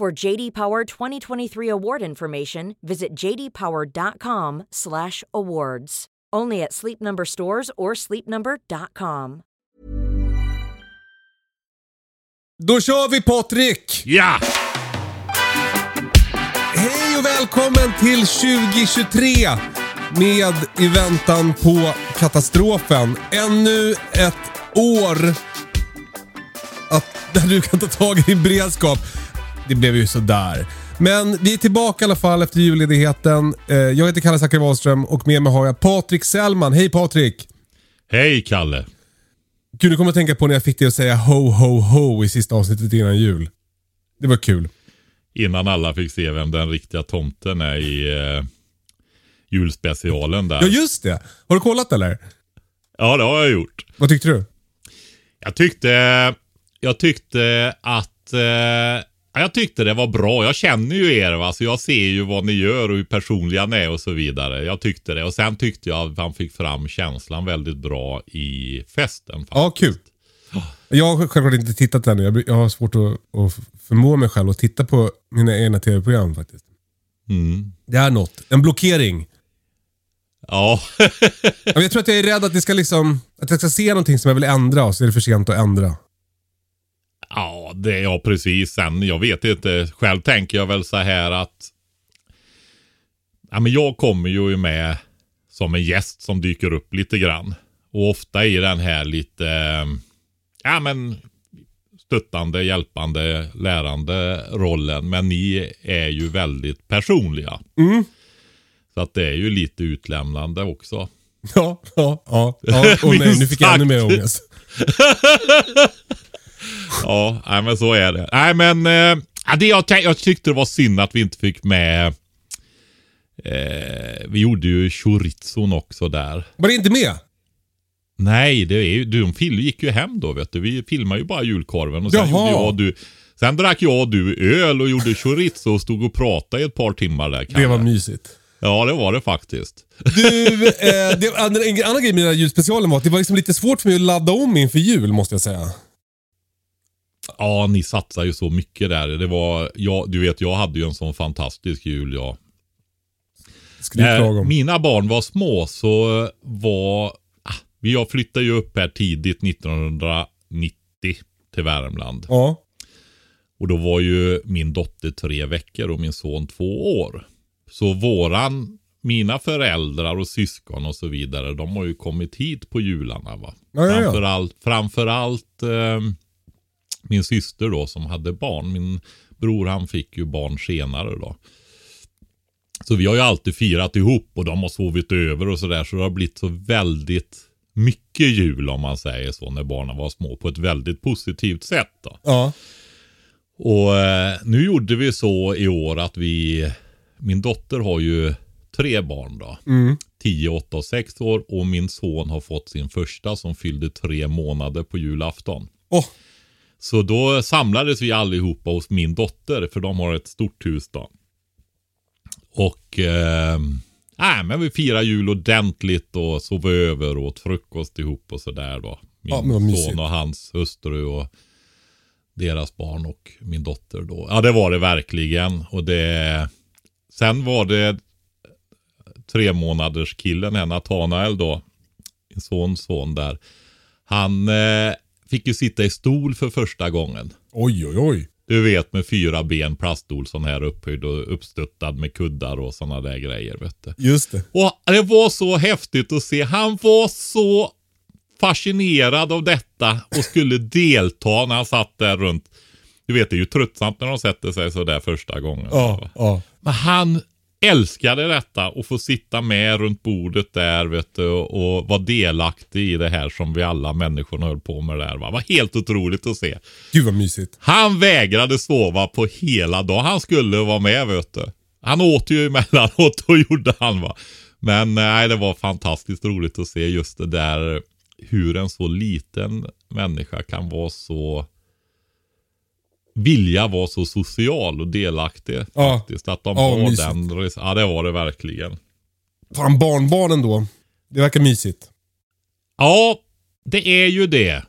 For JD Power 2023 award information, visit jdpower.com/awards. Only at Sleep Number stores or sleepnumber.com. Då kör vi Patrik! Ja! Hej och välkommen till 2023 med i väntan på katastrofen. Ännu ett år att, där du kan ta tag i din beredskap. Det blev ju sådär. Men vi är tillbaka i alla fall efter julledigheten. Eh, Jag heter Kalle Zackari Wahlström och med mig har jag Patrik Sellman. Hej Patrik! Hej Kalle. Gud, nu kommer att tänka på när jag fick dig att säga ho ho ho i sista avsnittet innan jul. Det var kul. Innan alla fick se vem den riktiga tomten är i eh, julspecialen där. Ja, just det. Har du kollat eller? Ja, det har jag gjort. Vad tyckte du? Jag tyckte, jag tyckte att, eh, jag tyckte det var bra. Jag känner ju er va, så jag ser ju vad ni gör och hur personliga ni är och så vidare. Jag tyckte det. Och sen tyckte jag att han fick fram känslan väldigt bra i festen. Faktiskt. Ja, kul. Jag har självklart inte tittat ännu. Jag, jag har svårt att, att förmå mig själv att titta på mina egna tv-program faktiskt. Mm. Det är något. En blockering. Ja. Jag tror att jag är rädd att, det ska liksom, att jag ska se någonting som jag vill ändra och så är det för sent att ändra. Ja, det, ja, precis. Sen, jag vet inte. Själv tänker jag väl så här att ja, men jag kommer ju med som en gäst som dyker upp lite grann. Och ofta i den här lite ja, men stöttande, hjälpande, lärande rollen. Men ni är ju väldigt personliga. Mm. Så att det är ju lite utlämnande också. Ja, ja, ja. ja. Och nej, nu fick jag ännu mer ångest. Ja, nej, men så är det. Nej, men eh, det jag, jag tyckte det var synd att vi inte fick med eh, Vi gjorde ju chorizon också där. Var det inte med? Nej, det är ju, de fil, gick ju hem då vet du. Vi filmade ju bara julkorven och sen, Jaha. jag du, sen drack jag och du öl och gjorde chorizo och stod och pratade i ett par timmar där. Det Kalle. var mysigt. Ja, det var det faktiskt. Du, eh, det, en annan grej med den här julspecialen var att det var liksom lite svårt för mig att ladda om inför jul måste jag säga. Ja, ni satsar ju så mycket där. Det var, ja, du vet, jag hade ju en sån fantastisk jul jag. När mina barn var små så var... ah, Vi flyttade ju upp här tidigt 1990 till Värmland. Ja. Och då var ju min dotter tre veckor och min son två år. Så våran, mina föräldrar och syskon och så vidare, de har ju kommit hit på jularna va. Ja, ja, ja. Framförallt, framförallt eh, min syster då som hade barn. Min bror han fick ju barn senare då. Så vi har ju alltid firat ihop och de har sovit över och sådär. Så det har blivit så väldigt mycket jul om man säger så när barnen var små på ett väldigt positivt sätt. Då. Ja. Och eh, nu gjorde vi så i år att vi, min dotter har ju tre barn då. Mm. 10, 8 och 6 år och min son har fått sin första som fyllde tre månader på julafton. Åh, Så då samlades vi allihopa hos min dotter för de har ett stort hus då. Och eh, nej, men vi firade jul ordentligt och sov över och åt frukost ihop och sådär då. Min Ja, vad mysigt. son och hans hustru och deras barn och min dotter då. Ja, det var det verkligen. Och det... Sen var det tre månaders killen här, Nathanael då. Min sons son där. Han eh, fick ju sitta i stol för första gången. oj, oj, oj. Du vet med fyra ben, plaststol sån här upphöjd och uppstöttad med kuddar och såna där grejer vet du. Just det. Och det var så häftigt att se. Han var så fascinerad av detta och skulle delta när han satt där runt. Du vet, det är ju tröttsamt när de sätter sig så där första gången. Ja, ja. Men han älskade detta och få sitta med runt bordet där vet du, och vara delaktig i det här som vi alla människorna höll på med där. Va? Det var helt otroligt att se. Gud vad mysigt. Han vägrade sova på hela dagen. Han skulle vara med vet du. Han åt ju emellanåt och gjorde han va. Men nej, det var fantastiskt roligt att se just det där hur en så liten människa kan vara så vilja vara så social och delaktig. Ja. Faktiskt. Att de Ja, har den. Ja, det var det verkligen. Fan, barnbarnen då. Det verkar mysigt. Ja, det är ju det.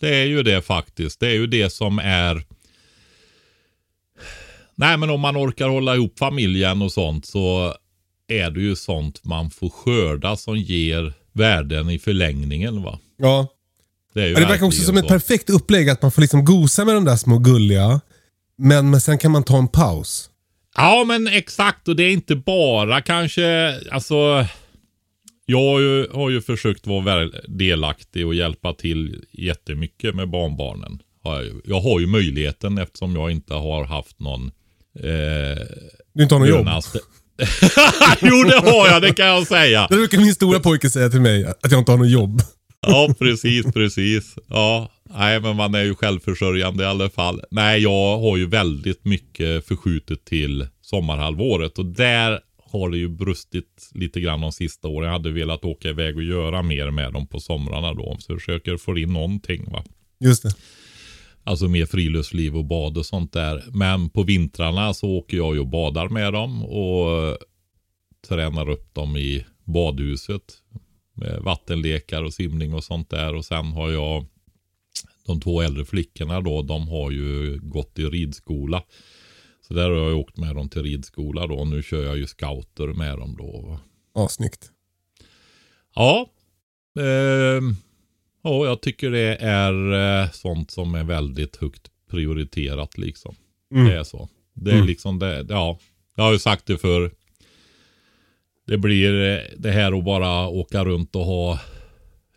Det är ju det faktiskt. Det är ju det som är... Nej, men om man orkar hålla ihop familjen och sånt så är det ju sånt man får skörda som ger värden i förlängningen va. Ja. Det, är ju Ja, det verkar också som ett så. perfekt upplägg att man får liksom gosa med de där små gulliga. Men, men sen kan man ta en paus. Ja, men exakt. Och det är inte bara kanske, alltså. Jag har ju, har ju försökt vara delaktig och hjälpa till jättemycket med barnbarnen. Jag, har ju möjligheten eftersom jag inte har haft någon eh, Du inte har något jobb. jo, det har jag, det kan jag säga. Det brukar min stora pojke säga till mig, att jag inte har något jobb. Ja, precis, precis. Ja, nej, men man är ju självförsörjande i alla fall. Nej, jag har ju väldigt mycket förskjutet till sommarhalvåret och där har det ju brustit lite grann de sista åren. Jag hade velat åka iväg och göra mer med dem på somrarna då. Så jag försöker få in någonting va. Just det. Alltså mer friluftsliv och bad och sånt där. Men på vintrarna så åker jag ju och badar med dem och tränar upp dem i badhuset. Vattenlekar och simning och sånt där. Och sen har jag de två äldre flickorna då. De har ju gått i ridskola. Så där har jag åkt med dem till ridskola då. Och nu kör jag ju scouter med dem då. Ja, snyggt. Ja. ehm, ja, jag tycker det är eh, sånt som är väldigt högt prioriterat liksom. Mm. Det är så. Det är Mm. liksom det, ja. Jag har ju sagt det för Det blir eh, det här att bara åka runt och ha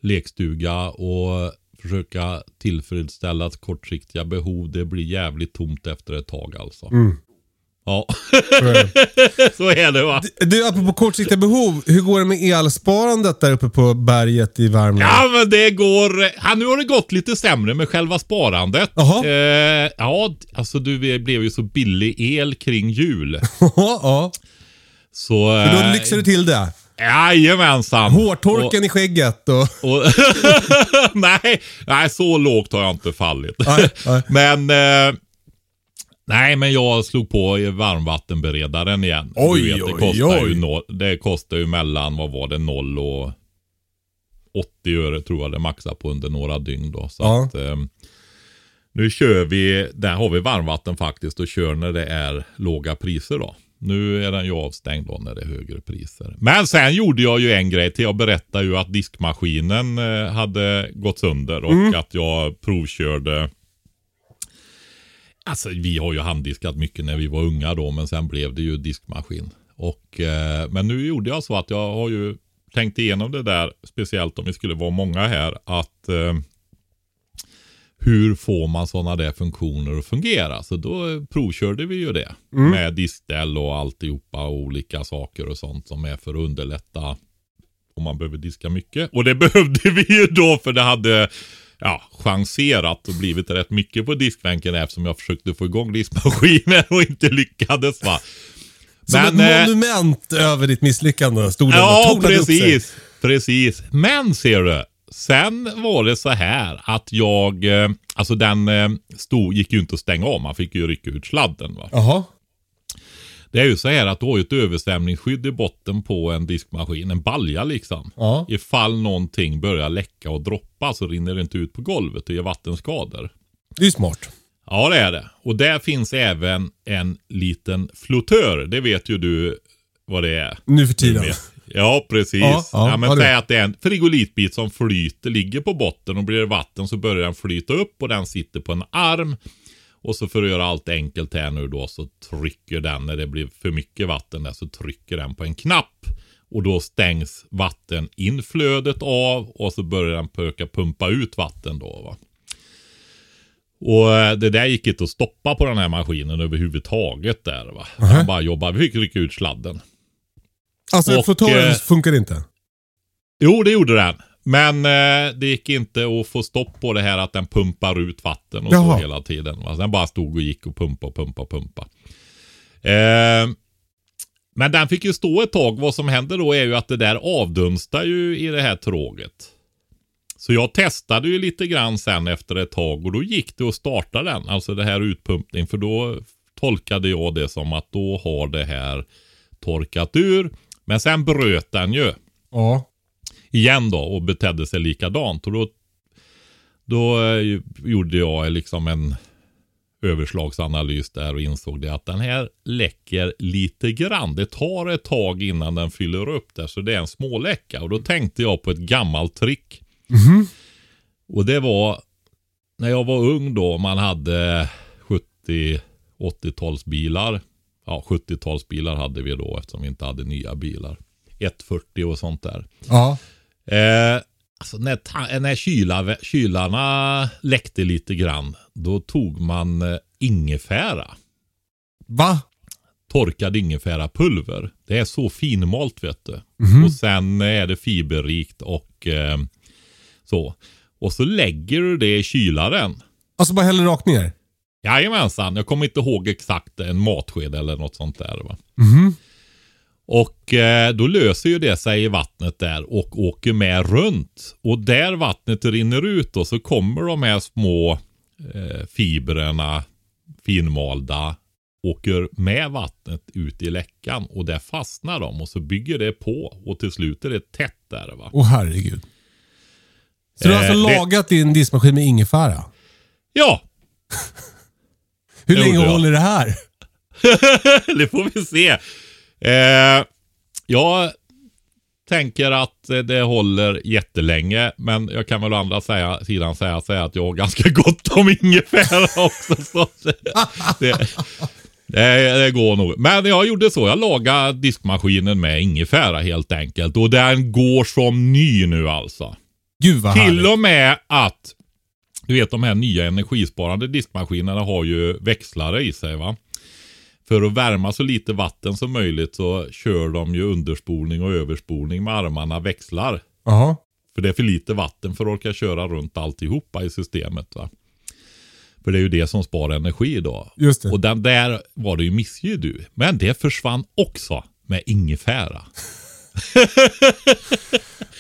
lekstuga och försöka tillfredsställa kortsiktiga behov. Det blir jävligt tomt efter ett tag alltså. Mm. Ja, Så är det. va. Du, apropå kortsiktiga behov. Hur går det med elsparandet där uppe på berget i Värmland? Ja men det går, ja, nu har det gått lite sämre med själva sparandet. Jaha. Eh, ja, alltså du det blev ju så billig el kring jul. Ja. Så... För då eh, lyxar du till det. Jajamensan. Hårtorken i skägget och... Och, och nej, nej, så lågt har jag inte fallit. Nej, nej. Men... Eh, nej, men jag slog på i varmvattenberedaren igen. Oj, vet, det oj, kostar oj. Ju no, det kostar ju mellan, vad var det, 0 och 80 öre tror jag det maxar på under några dygn då. Så Ja. att, eh, nu kör vi, där har vi varmvatten faktiskt och kör när det är låga priser då. Nu är den ju avstängd då när det är högre priser. Men sen gjorde jag ju en grej till. Jag berättade ju att diskmaskinen eh, hade gått sönder och att jag provkörde Alltså vi har ju handdiskat mycket när vi var unga då men sen blev det ju diskmaskin. Och, eh, men nu gjorde jag så att jag har ju tänkt igenom det där, speciellt om vi skulle vara många här, att eh, hur får man sådana där funktioner att fungera? Så då provkörde vi ju det med diskställ och alltihopa och olika saker och sånt som är för att underlätta om man behöver diska mycket. Och det behövde vi ju då för det hade ja, chanserat och blivit rätt mycket på diskbänken eftersom jag försökte få igång diskmaskinen och inte lyckades va. Som Men, ett eh, monument över ditt misslyckande stod den Ja, precis. Precis. Men ser du. Sen var det så här att jag, eh, alltså den eh, stod, gick ju inte att stänga av. Man fick ju rycka ut sladden. Va? Jaha. Det är ju så här att du har ju ett översvämningsskydd i botten på en diskmaskin. En balja liksom. Ja. Ifall någonting börjar läcka och droppa så rinner det inte ut på golvet och ger vattenskador. Det är smart. Ja, det är det. Och där finns även en liten flottör. Det vet ju du vad det är. Nu för tiden. Ja, precis. Ja, Ja, ja, men säg att det är en frigolitbit som flyter, ligger på botten och blir det vatten så börjar den flyta upp och den sitter på en arm. Och så för att göra allt enkelt här nu då så trycker den, när det blir för mycket vatten där, så trycker den på en knapp. Och då stängs vatteninflödet av och så börjar den försöka pumpa ut vatten då va. Och eh, det där gick inte att stoppa på den här maskinen överhuvudtaget där va. Han bara jobbade, vi fick rycka ut sladden. Alltså Och, flottaren eh, funkar inte? Jo, det gjorde den. Men eh, det gick inte att få stopp på det här att den pumpar ut vatten och Jaha. så hela tiden. va. Den bara stod och gick och pumpa och pumpa och pumpa. Eh, men den fick ju stå ett tag. Vad som händer då är ju att det där avdunstar ju i det här tråget. Så jag testade ju lite grann sen efter ett tag och då gick det att starta den. Alltså det här utpumpning. För då tolkade jag det som att då har det här torkat ur. Men sen bröt den ju Ja. igen då och betedde sig likadant. Och då, då eh, gjorde jag liksom en överslagsanalys där och insåg det att den här läcker lite grann. Det tar ett tag innan den fyller upp där så det är en småläcka. Och då tänkte jag på ett gammalt trick. Och det var när jag var ung då man hade 70 80-talsbilar. Ja 70-talsbilar hade vi då eftersom vi inte hade nya bilar. 140 och sånt där. Ja. Eh, alltså när, när kyla, kylarna läckte lite grann, då tog man eh, ingefära. Va? Torkad ingefärapulver. Det är så finmalt vet du. Och sen är det fiberrikt och eh, så. Och så lägger du det i kylaren. Alltså bara häller rakt ner? Jajamensan, jag kommer inte ihåg exakt en matsked eller något sånt där. Va? Mhm. Och eh, då löser ju det sig i vattnet där och åker med runt. Och där vattnet rinner ut då så kommer de här små eh, fibrerna, finmalda, åker med vattnet ut i läckan och där fastnar de och så bygger det på och till slut är det tätt där va. Åh herregud. Så du har Eh, alltså det- lagat din diskmaskin med ingefära? Ja, Hur Det länge håller det här? det får vi se. Eh, jag tänker att det håller jättelänge, men jag kan väl å andra säga, sidan säga, säga att jag har ganska gott om ingefära också. Så det, det, det går nog. Men jag gjorde så, jag lagade diskmaskinen med ingefära helt enkelt. Och den går som ny nu alltså. Gud vad Till härligt. och med att, du vet de här nya energisparande diskmaskinerna har ju växlare i sig va. För att värma så lite vatten som möjligt så kör de ju underspolning och överspolning med armarna växlar. Jaha. För det är för lite vatten för att orka köra runt alltihopa i systemet va. För det är ju det som sparar energi idag. Just det. Och den där var det ju missljud du. Men det försvann också med ingefära.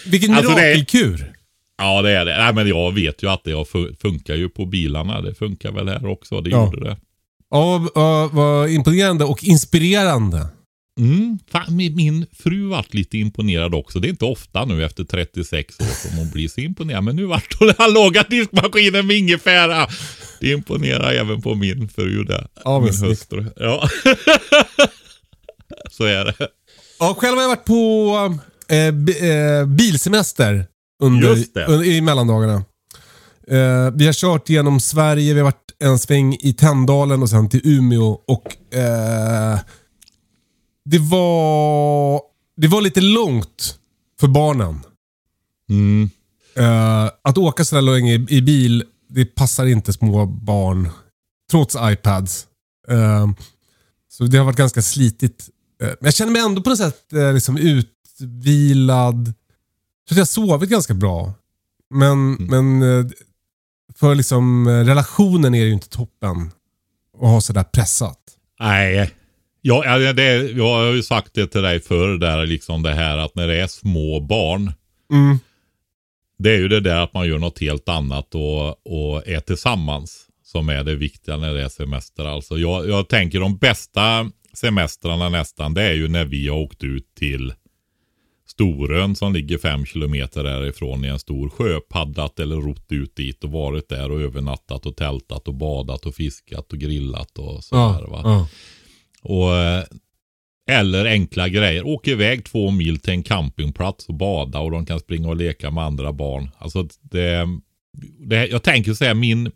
Vilken Alltså, det är- mirakelkur. Ja det är det. Nej men jag vet ju att det funkar ju på bilarna. Det funkar väl här också. Det Ja. gjorde det. Ja, vad- vad imponerande och inspirerande. Mm, fan, min, fru vart lite imponerad också. Det är inte ofta nu efter 36 år som hon blir så imponerad. Men nu vart hon, han lagat diskmaskinen med ingefära. Det imponerar även på min fru där. Ja, min hustru. Ja. så är det. Ja, själv har jag varit på eh, eh, bilsemester under, under, i mellandagarna. Eh, vi har kört genom Sverige, vi har varit en sväng i Tänndalen och sen till Umeå. Och eh, det, var, det var lite långt för barnen. Mm. Eh, att åka så där länge i, i bil, det passar inte små barn. Trots iPads. Eh, så det har varit ganska slitigt. Eh, men jag känner mig ändå på något sätt eh, liksom utvilad. Tror att jag har sovit ganska bra. Men, men eh, för liksom eh, relationen är det ju inte toppen. Att ha sådär pressat. Nej. Ja, det, jag har ju sagt det till dig förr där liksom det här att när det är små barn. Mm. Det är ju det där att man gör något helt annat och, och är tillsammans. Som är det viktiga när det är semester. Alltså jag, jag tänker de bästa semestrarna nästan det är ju när vi har åkt ut till Storön som ligger fem kilometer därifrån i en stor sjö. Paddlat eller rott ut dit och varit där och övernattat och tältat och badat och fiskat och grillat och sådär. va. ja. Och, eh, eller enkla grejer. Åka iväg två mil till en campingplats och bada och de kan springa och leka med andra barn. Alltså det, det jag tänker säga min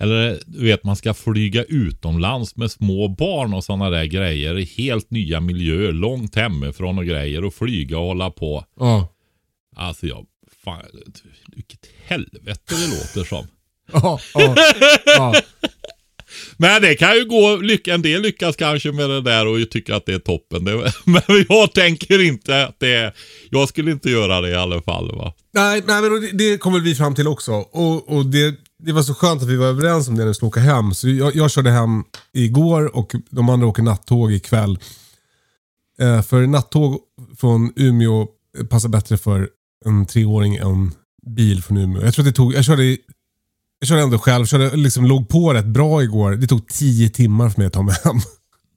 eller du vet man ska flyga utomlands med små barn och sådana där grejer i helt nya miljöer långt hemifrån och grejer och flyga och hålla på. ja. Alltså jag, fan, vilket helvete det låter som. Ja, ja, ja. Men det kan ju gå, en del lyckas kanske med det där och tycker att det är toppen. Det, men jag tänker inte att det är, jag skulle inte göra det i alla fall va. Nej, nej men det, det kommer vi fram till också. Och, och det, det var så skönt att vi var överens om det när vi skulle åka hem. Så jag, jag körde hem igår och de andra åker nattåg ikväll. Eh, för nattåg från Umeå passar bättre för en treåring än bil från Umeå. Jag tror att det tog, jag körde, jag körde ändå själv, körde, liksom låg på rätt bra igår. Det tog tio timmar för mig att ta mig hem.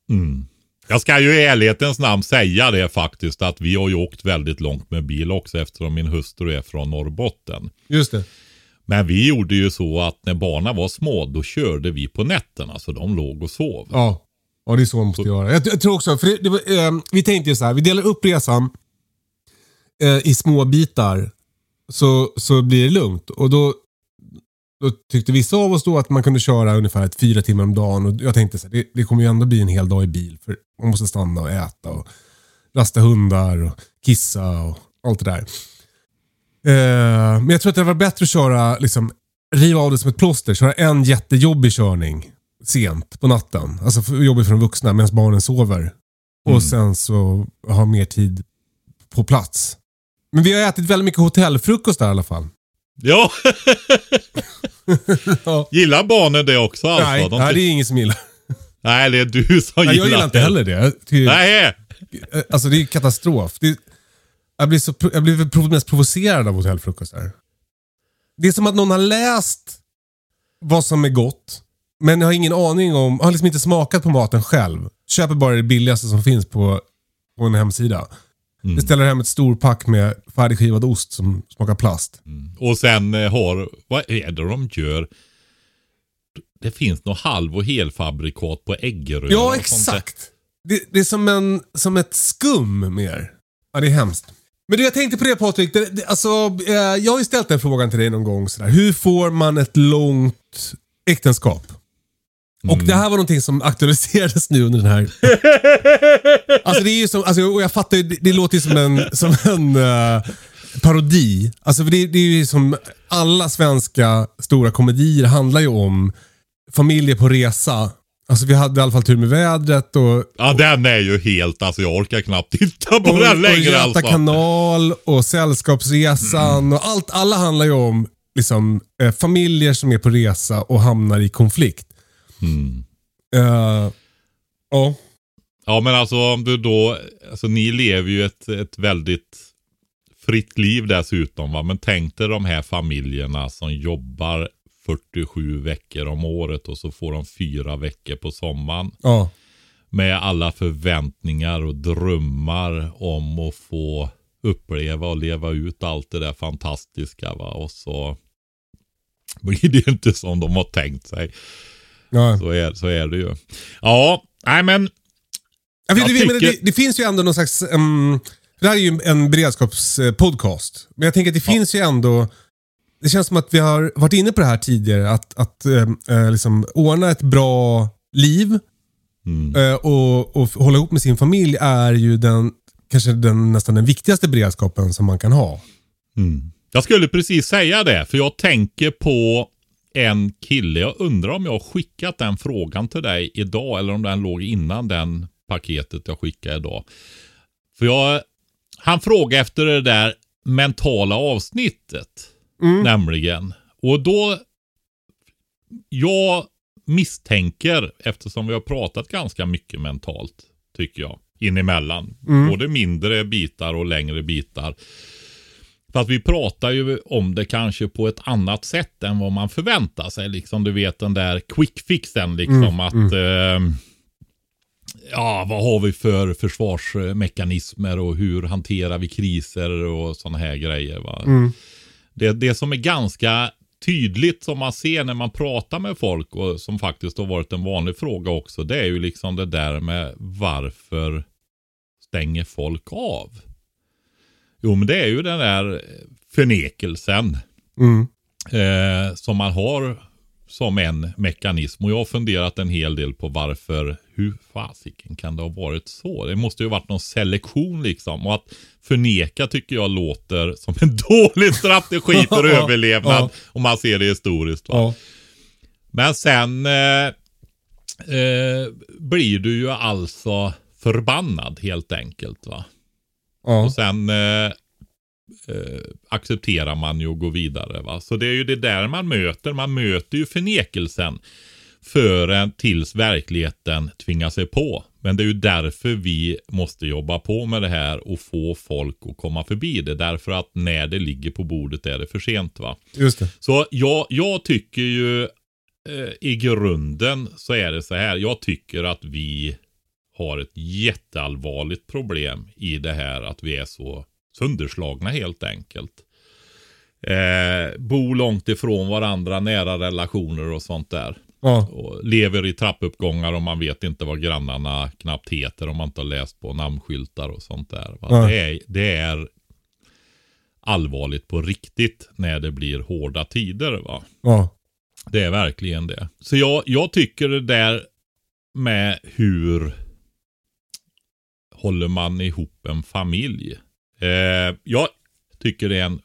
Mm. Jag ska ju i ärlighetens namn säga det faktiskt att vi har ju åkt väldigt långt med bil också eftersom min hustru är från Norrbotten. Just det. Men vi gjorde ju så att när barnen var små då körde vi på nätterna så de låg och sov. Ja. Ja, det är så man måste göra. Jag, jag tror också, för det, det var, eh, vi tänkte ju så här, vi delar upp resan eh, i små bitar så, så blir det lugnt. Och då, då tyckte vissa av oss då att man kunde köra ungefär ett fyra timmar om dagen. Och jag tänkte så här, det, det kommer ju ändå bli en hel dag i bil. För man måste stanna och äta och rasta hundar och kissa och allt det där. Eh, men jag tror att det var bättre att köra, liksom, riva av det som ett plåster. Köra en jättejobbig körning sent på natten. Alltså jobbig för de vuxna medan barnen sover. Och Mm. sen så ha mer tid på plats. Men vi har ätit väldigt mycket hotellfrukost där i alla fall. Ja, Ja. gillar barnen det också alltså? nej, De nej, det är ingen som gillar. nej, det är du som Nej, gillar jag gillar inte det. heller det. Tycker- Nej, Alltså det är katastrof. Det, jag, blir så, jag blir mest provocerad av hotellfrukostar. Det är som att någon har läst vad som är gott, men har ingen aning om, har liksom inte smakat på maten själv. Köper bara det billigaste som finns på, på en hemsida. Mm. Beställer hem ett storpack med färdigskivad ost som smakar plast. och sen eh, har, vad är det de gör? Det finns något halv och helfabrikat på äggröra. Ja, exakt. Det, det är som, en, som ett skum mer. Ja, det är hemskt. Men det jag tänkte på det Patrik, det, det, alltså, eh, jag har ju ställt den frågan till dig någon gång. Sådär. Hur får man ett långt äktenskap? Och det här var någonting som aktualiserades nu under den här... alltså det är ju som, alltså, och jag fattar ju, det, det låter ju som en, som en eh, parodi. Alltså det, det är ju som alla svenska stora komedier handlar ju om familjer på resa. Alltså vi hade i alla fall tur med vädret och, Ja, den är ju helt, alltså jag orkar knappt titta på och, den och längre Göta alltså. kanal och Sällskapsresan och allt. Alla handlar ju om liksom, eh, familjer som är på resa och hamnar i konflikt. Mm. Eh, ja. Ja, men alltså om du då, alltså ni lever ju ett, ett väldigt fritt liv dessutom va. Men tänk dig de här familjerna som jobbar 47 veckor om året och så får de fyra veckor på sommaren. ja. Med alla förväntningar och drömmar om att få uppleva och leva ut allt det där fantastiska va. Och så blir det ju inte som de har tänkt sig. ja. Så är, så är det ju. Ja, nej men Ja, det, tycker- det, det finns ju ändå någon slags... Um, det här är ju en beredskapspodcast. Men jag tänker att det finns ju ändå... Det känns som att vi har varit inne på det här tidigare. Att, att um, eh, liksom ordna ett bra liv Mm. eh, och, och hålla ihop med sin familj är ju den, kanske den, nästan den viktigaste beredskapen som man kan ha. Mm. Jag skulle precis säga det, för jag tänker på en kille. Jag undrar om jag har skickat den frågan till dig idag eller om den låg innan den paketet jag skickade idag. För jag, han frågade efter det där mentala avsnittet. Nämligen. Och då, jag misstänker, eftersom vi har pratat ganska mycket mentalt, tycker jag, inemellan. Både mindre bitar och längre bitar. Fast vi pratar ju om det kanske på ett annat sätt än vad man förväntar sig. Liksom du vet den där quick fixen liksom att eh, Ja, vad har vi för försvarsmekanismer och hur hanterar vi kriser och sådana här grejer. Va? Det, det som är ganska tydligt som man ser när man pratar med folk och som faktiskt har varit en vanlig fråga också. Det är ju liksom det där med varför stänger folk av? Jo, men det är ju den där förnekelsen Mm. eh, som man har som en mekanism. Och jag har funderat en hel del på varför, hur fasiken kan det ha varit så? Det måste ju ha varit någon selektion liksom. Och att förneka tycker jag låter som en dålig strategi för överlevnad. Om man ser det historiskt. Men sen eh, eh, blir du ju alltså förbannad helt enkelt. va. Och sen eh, eh, accepterar man ju och går vidare. Va? Så det är ju det där man möter. Man möter ju förnekelsen förrän tills verkligheten tvingar sig på. Men det är ju därför vi måste jobba på med det här och få folk att komma förbi det. Därför att när det ligger på bordet är det för sent. va. Just det. Så jag, jag tycker ju eh, i grunden så är det så här. Jag tycker att vi har ett jätteallvarligt problem i det här att vi är så sönderslagna helt enkelt. Eh, bo långt ifrån varandra, nära relationer och sånt där. Ja. Och lever i trappuppgångar och man vet inte vad grannarna knappt heter om man inte har läst på namnskyltar och sånt där. Ja. Det, är, det är allvarligt på riktigt när det blir hårda tider. Va? Ja. Det är verkligen det. Så jag, jag tycker det där med hur håller man ihop en familj. Eh, jag tycker det är en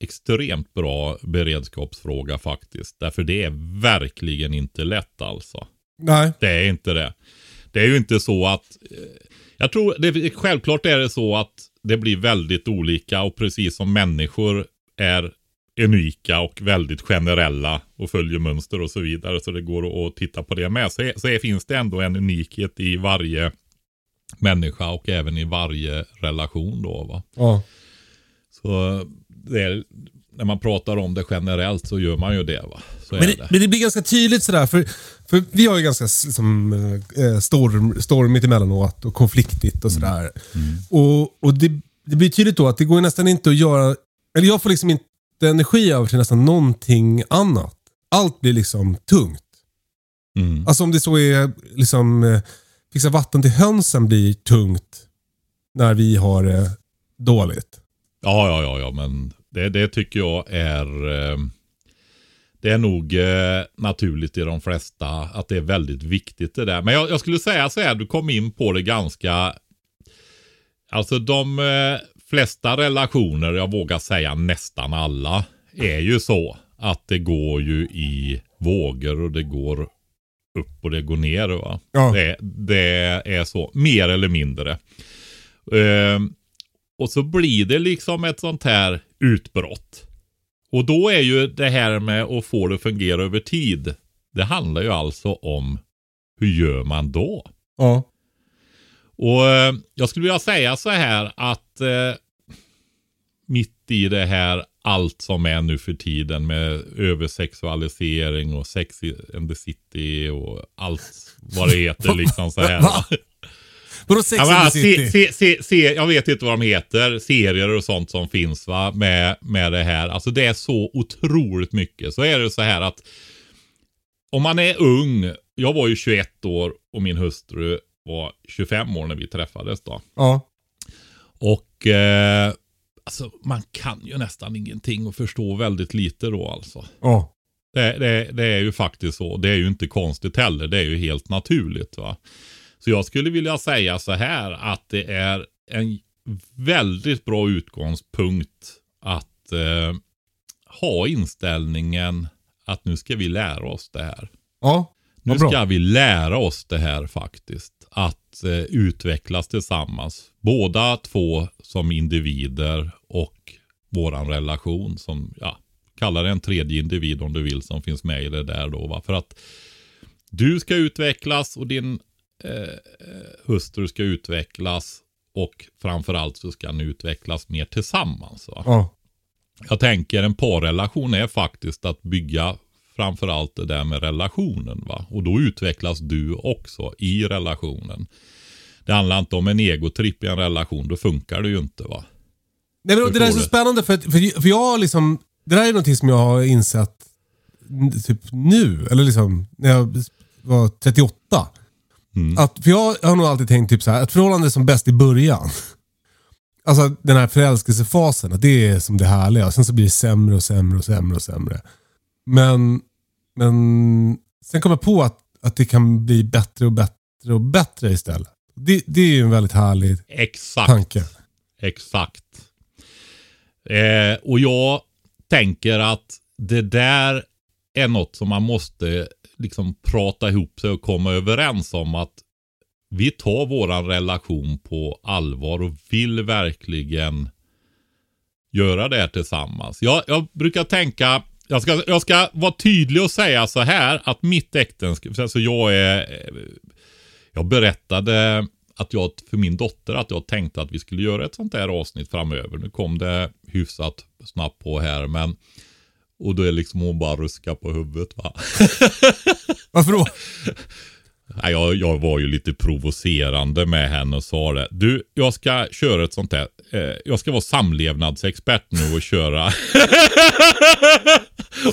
extremt bra beredskapsfråga faktiskt. Därför det är verkligen inte lätt alltså. Nej. Det är inte det. Det är ju inte så att... eh, Jag tror, det, självklart är det så att det blir väldigt olika och precis som människor är unika och väldigt generella och följer mönster och så vidare. Så det går att titta på det med. Så, så finns det ändå en unikhet i varje människa och även i varje relation då va. Ja. Så är, när man pratar om det generellt så gör man ju det va. Men det, men det blir ganska tydligt sådär, för, för vi har ju ganska liksom, eh, storm, stormigt emellanåt och konfliktigt och sådär. Och, och det, det blir tydligt då att det går nästan inte att göra, eller jag får liksom inte energi över till nästan någonting annat. Allt blir liksom tungt. Mm. Alltså om det så är liksom, eh, fixa vatten till hönsen blir tungt när vi har det dåligt. Ja, ja, ja, ja, men det, det tycker jag är eh, Det är nog eh, naturligt i de flesta att det är väldigt viktigt det där. Men jag, jag skulle säga så här, du kom in på det ganska Alltså de eh, flesta relationer, jag vågar säga nästan alla, är ju så att det går ju i vågor och det går upp och det går ner. Va? Ja. Det, det är så, mer eller mindre. Ehm, och så blir det liksom ett sånt här utbrott. Och då är ju det här med att få det att fungera över tid. Det handlar ju alltså om hur gör man då? Ja. Och eh, jag skulle vilja säga så här att eh, mitt i det här allt som är nu för tiden med översexualisering och sex in the city och allt vad det heter liksom så här. Va? Vadå Sex Ja, and the se, City? se, se, se, jag vet inte vad de heter. Serier och sånt som finns va. Med, med det här. Alltså det är så otroligt mycket. Så är det så här att. Om man är ung. Jag var ju 21 år och min hustru var 25 år när vi träffades då. Ja. Och eh, alltså man kan ju nästan ingenting och förstå väldigt lite då alltså. Ja. Det, det, det är ju faktiskt så. Det är ju inte konstigt heller. Det är ju helt naturligt. va. Så jag skulle vilja säga så här att det är en väldigt bra utgångspunkt att eh, ha inställningen att nu ska vi lära oss det här. Ja. Nu bra. ska vi lära oss det här faktiskt. Att eh, utvecklas tillsammans. Båda två som individer och våran relation som, ja, kalla det en tredje individ om du vill som finns med i det där då. Va? För att du ska utvecklas och din eh, hustru ska utvecklas och framförallt så ska ni utvecklas mer tillsammans. Va? Ja. Jag tänker en parrelation är faktiskt att bygga framförallt det där med relationen. va. Och då utvecklas du också i relationen. Det handlar inte om en egotripp i en relation, då funkar det ju inte va. Nej, men det där är så spännande för, för, för jag har liksom, det där är någonting som jag har insett typ nu, eller liksom när jag var 38. Mm. Att, för jag har nog alltid tänkt typ så här, ett förhållande är som bäst i början. Alltså den här förälskelsefasen, att det är som det härliga. Och sen så blir det sämre och sämre och sämre och sämre. Men, men sen kom jag på att, att det kan bli bättre och bättre och bättre istället. Det, det är ju en väldigt härlig Exakt. tanke. Exakt. Eh, och jag tänker att det där är något som man måste liksom prata ihop sig och komma överens om att vi tar våran relation på allvar och vill verkligen göra det här tillsammans. Jag, jag brukar tänka, jag ska, jag ska vara tydlig och säga så här att mitt äktenskap, alltså jag är, jag berättade att jag för min dotter att jag tänkte att vi skulle göra ett sånt här avsnitt framöver. Nu kom det hyfsat snabbt på här men och då är liksom hon bara ruska på huvudet va. Varför då? Nej, jag, jag var ju lite provocerande med henne och sa det. Du, jag ska köra ett sånt här. Eh, jag ska vara samlevnadsexpert nu och köra.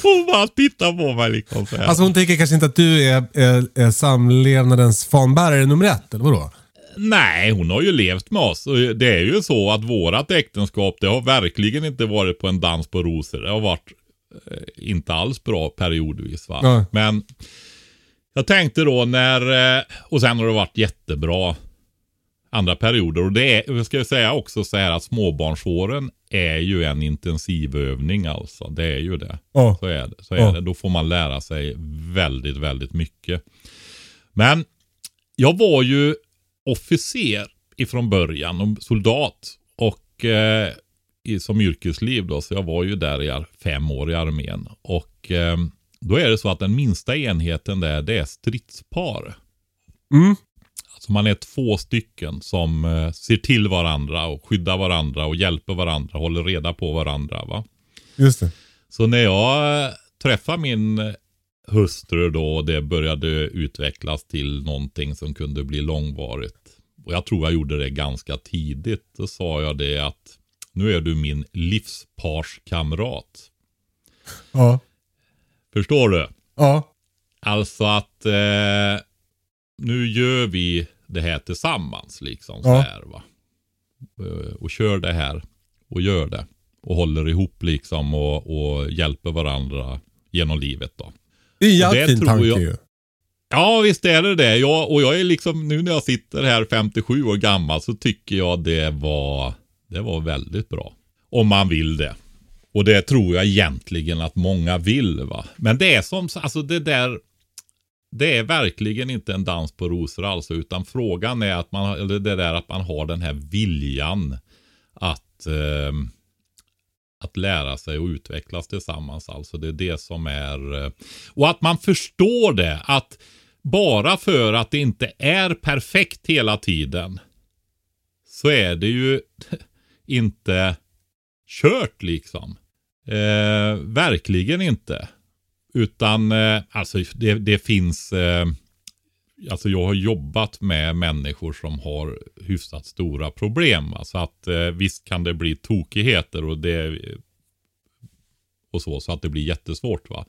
hon bara tittar på mig liksom så här. Alltså hon tänker kanske inte att du är, är, är samlevnadens fanbärare nummer ett, eller vadå? Nej, hon har ju levt med oss. Det är ju så att vårat äktenskap, det har verkligen inte varit på en dans på rosor. Det har varit inte alls bra periodvis. Va? Nej. Men jag tänkte då när, eh, och sen har det varit jättebra andra perioder. Och det är, jag ska säga också så här att småbarnsåren är ju en intensivövning alltså. Det är ju det. Ja. Så är det. Så är Ja. det. Då får man lära sig väldigt, väldigt mycket. Men jag var ju officer ifrån början, och soldat. Och eh, i, som yrkesliv då, så jag var ju där i fem år i armén. Och eh, då är det så att den minsta enheten där, det är stridspar. Mm. Alltså man är två stycken som eh, ser till varandra och skyddar varandra och hjälper varandra, håller reda på varandra. va. Just det. Så när jag eh, träffade min hustru då och det började utvecklas till någonting som kunde bli långvarigt. Och jag tror jag gjorde det ganska tidigt. Då sa jag det att nu är du min livsparskamrat. Ja. Förstår du? Ja. Alltså att eh, nu gör vi det här tillsammans liksom. Så Ja. här, va? Eh, Och kör det här och gör det. Och håller ihop liksom och, och hjälper varandra genom livet då. Det är en jävligt fin tror tanke jag- ju. Ja, visst är det det. Jag, och jag är liksom, nu när jag sitter här 57 år gammal så tycker jag det var, det var väldigt bra. Om man vill det. Och det tror jag egentligen att många vill va. Men det är som, alltså det där, det är verkligen inte en dans på rosor alltså, utan frågan är att man, eller det där att man har den här viljan att, eh, att lära sig och utvecklas tillsammans. Alltså det är det som är, eh, och att man förstår det, att bara för att det inte är perfekt hela tiden så är det ju inte kört liksom. Eh, verkligen inte. Utan eh, alltså det, det finns, eh, alltså jag har jobbat med människor som har hyfsat stora problem. va. Så att eh, visst kan det bli tokigheter och det och så, så att det blir jättesvårt va.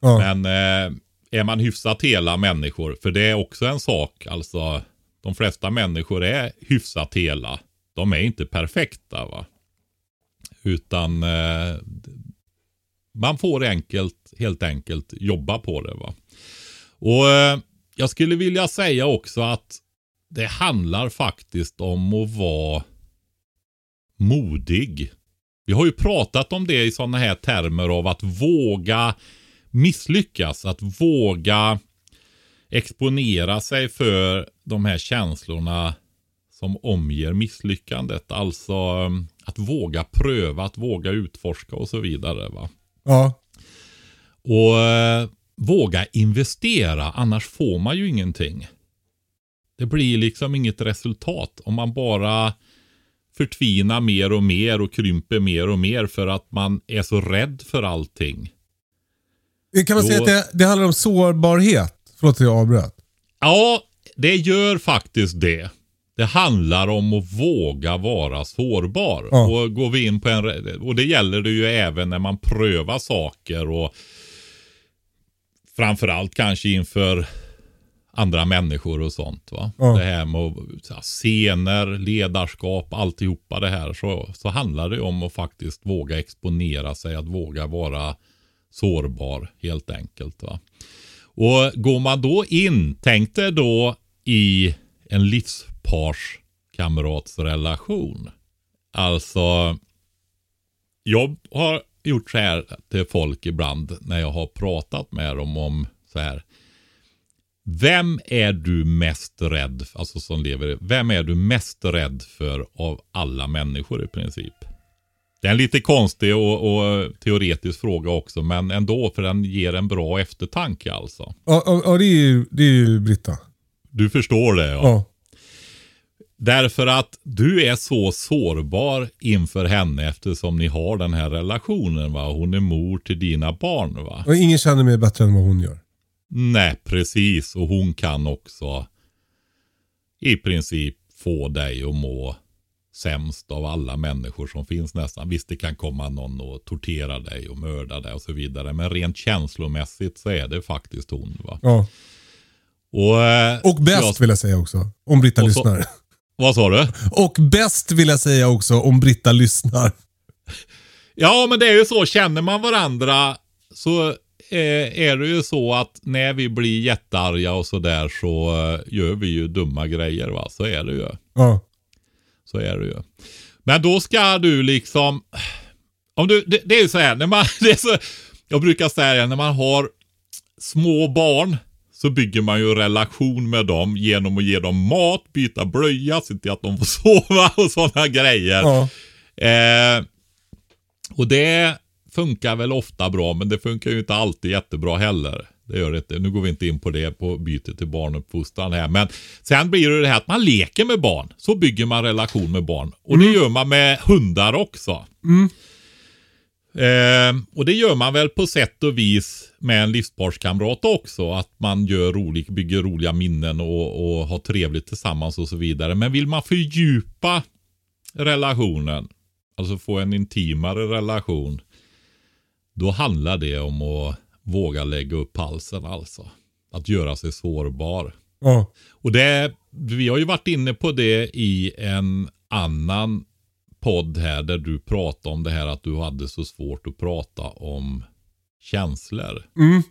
Ja. Men eh, är man hyfsat hela människor, för det är också en sak, alltså de flesta människor är hyfsat hela. De är inte perfekta va. Utan eh, man får enkelt, helt enkelt jobba på det va. Och eh, jag skulle vilja säga också att det handlar faktiskt om att vara modig. Vi har ju pratat om det i sådana här termer av att våga misslyckas. Att våga exponera sig för de här känslorna som omger misslyckandet. Alltså um, att våga pröva, att våga utforska och så vidare. Va? Ja. Och eh, våga investera, annars får man ju ingenting. Det blir liksom inget resultat om man bara förtvinar mer och mer och krymper mer och mer för att man är så rädd för allting. Kan man Då- säga att det, det handlar om sårbarhet? Förlåt att jag avbröt. Ja, det gör faktiskt det. Det handlar om att våga vara sårbar. Ja. Och går vi in på en, och det gäller det ju även när man prövar saker och framförallt kanske inför andra människor och sånt. Va? Ja. Det här med så här, scener, ledarskap, alltihopa det här. Så, så handlar det om att faktiskt våga exponera sig, att våga vara sårbar helt enkelt. Va? Och går man då in, tänk dig då i en livsparskamratsrelation. Alltså, jag har gjort så här till folk ibland när jag har pratat med dem om så här. Vem är du mest rädd, alltså som lever, vem är du mest rädd för av alla människor i princip? Det är en lite konstig och, och teoretisk fråga också, men ändå för den ger en bra eftertanke alltså. Ja, ja, ja det, är ju, det är ju Britta. Du förstår det ja. Ja. Därför att du är så sårbar inför henne eftersom ni har den här relationen. va. Hon är mor till dina barn. va. Och ingen känner mig bättre än vad hon gör. Nej, precis. Och hon kan också i princip få dig att må sämst av alla människor som finns nästan. Visst, det kan komma någon och tortera dig och mörda dig och så vidare. Men rent känslomässigt så är det faktiskt hon. va. Ja. Och, eh, Och bäst jag- vill jag säga också. Om Britta Och så- lyssnar. Vad sa du? Och bäst vill jag säga också om Britta lyssnar. Ja, men det är ju så. Känner man varandra så eh, är det ju så att när vi blir jättearga och sådär så eh, gör vi ju dumma grejer. va. Så är det ju. Ja. Så är det ju. Men då ska du liksom... Om du, det, det är ju så här, när man, det är så, jag brukar säga när man har små barn så bygger man ju relation med dem genom att ge dem mat, byta blöja, se till att de får sova och sådana grejer. Ja. Eh, och det funkar väl ofta bra, men det funkar ju inte alltid jättebra heller. Det gör det inte. Nu går vi inte in på det på bytet till barnuppfostran här. Men sen blir det det här att man leker med barn. Så bygger man relation med barn. Och det gör man med hundar också. Eh, och det gör man väl på sätt och vis med en livsparskamrat också. Att man gör rolig, bygger roliga minnen och, och har trevligt tillsammans och så vidare. Men vill man fördjupa relationen, alltså få en intimare relation, då handlar det om att våga lägga upp halsen alltså. Att göra sig sårbar. Ja. Och det, vi har ju varit inne på det i en annan podd här där du pratade om det här att du hade så svårt att prata om känslor. Mm.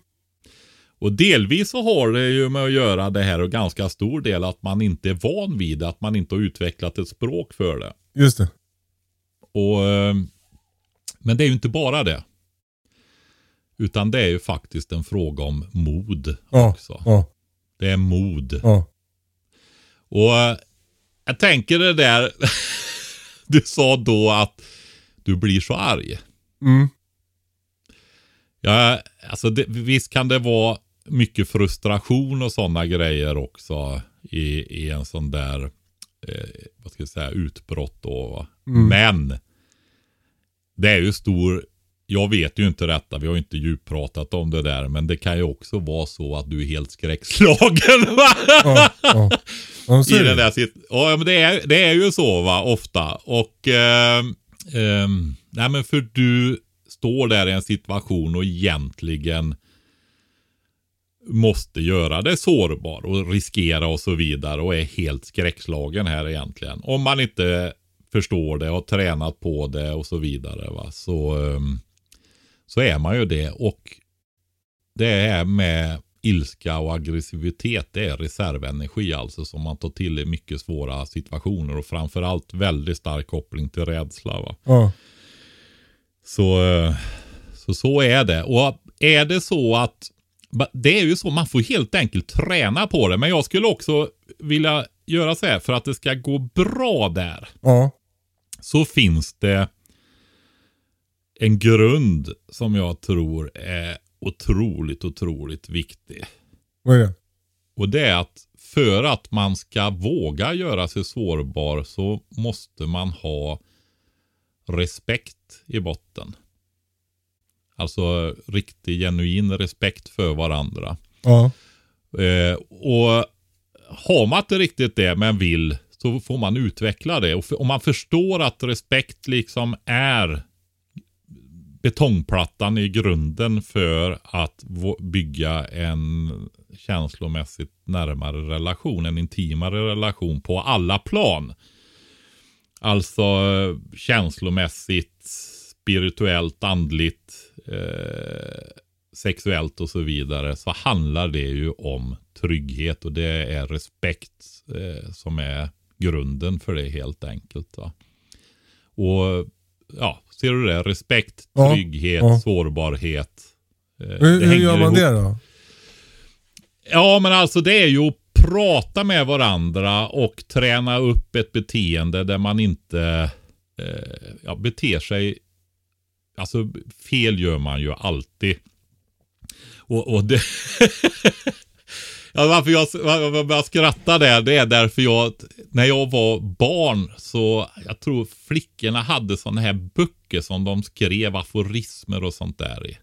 Och delvis så har det ju med att göra det här och ganska stor del att man inte är van vid det, att man inte har utvecklat ett språk för det. Just det. Och, eh, men det är ju inte bara det. Utan det är ju faktiskt en fråga om mod Ja. också. Ja. Det är mod. Ja. Och eh, jag tänker det där du sa då att du blir så arg. Mm. Ja, alltså det, visst kan det vara mycket frustration och sådana grejer också i, i en sån där eh, vad ska jag säga, utbrott då. Va? Men det är ju stor, jag vet ju inte detta, vi har ju inte djuppratat om det där, men det kan ju också vara så att du är helt skräckslagen. Va? Ja. Ja. I den där sit- ja, men det, är, det är ju så va, ofta. Och ehm, ehm, nej men för du står där i en situation och egentligen måste göra det sårbar och riskera och så vidare och är helt skräckslagen här egentligen. Om man inte förstår det och har tränat på det och så vidare va, så, ehm, så är man ju det. Och det är med ilska och aggressivitet, det är reservenergi alltså som man tar till i mycket svåra situationer och framförallt väldigt stark koppling till rädsla. Va? Ja. Så, så så är det. Och är det så att det är ju så, man får helt enkelt träna på det. Men jag skulle också vilja göra så här för att det ska gå bra där. Ja. Så finns det en grund som jag tror är otroligt, otroligt viktig. Vad är det? Och det är att för att man ska våga göra sig sårbar så måste man ha respekt i botten. Alltså riktig genuin respekt för varandra. Ja. Eh, och har man inte riktigt det men vill så får man utveckla det. Och om man förstår att respekt liksom är betongplattan i grunden för att bygga en känslomässigt närmare relation, en intimare relation på alla plan. Alltså eh, känslomässigt, spirituellt, andligt, eh, sexuellt och så vidare så handlar det ju om trygghet och det är respekt eh, som är grunden för det helt enkelt. Va? Och ja, ser du det? Respekt, Ja, trygghet, ja. sårbarhet. Eh, Hur, det hur gör man ihop. det då? Ja, men alltså det är ju att prata med varandra och träna upp ett beteende där man inte eh, ja, beter sig. Alltså fel gör man ju alltid. Och, och det... ja, varför jag, varför jag skrattar där, det är därför jag, när jag var barn så, jag tror flickorna hade sådana här böcker som de skrev aforismer och sånt där i.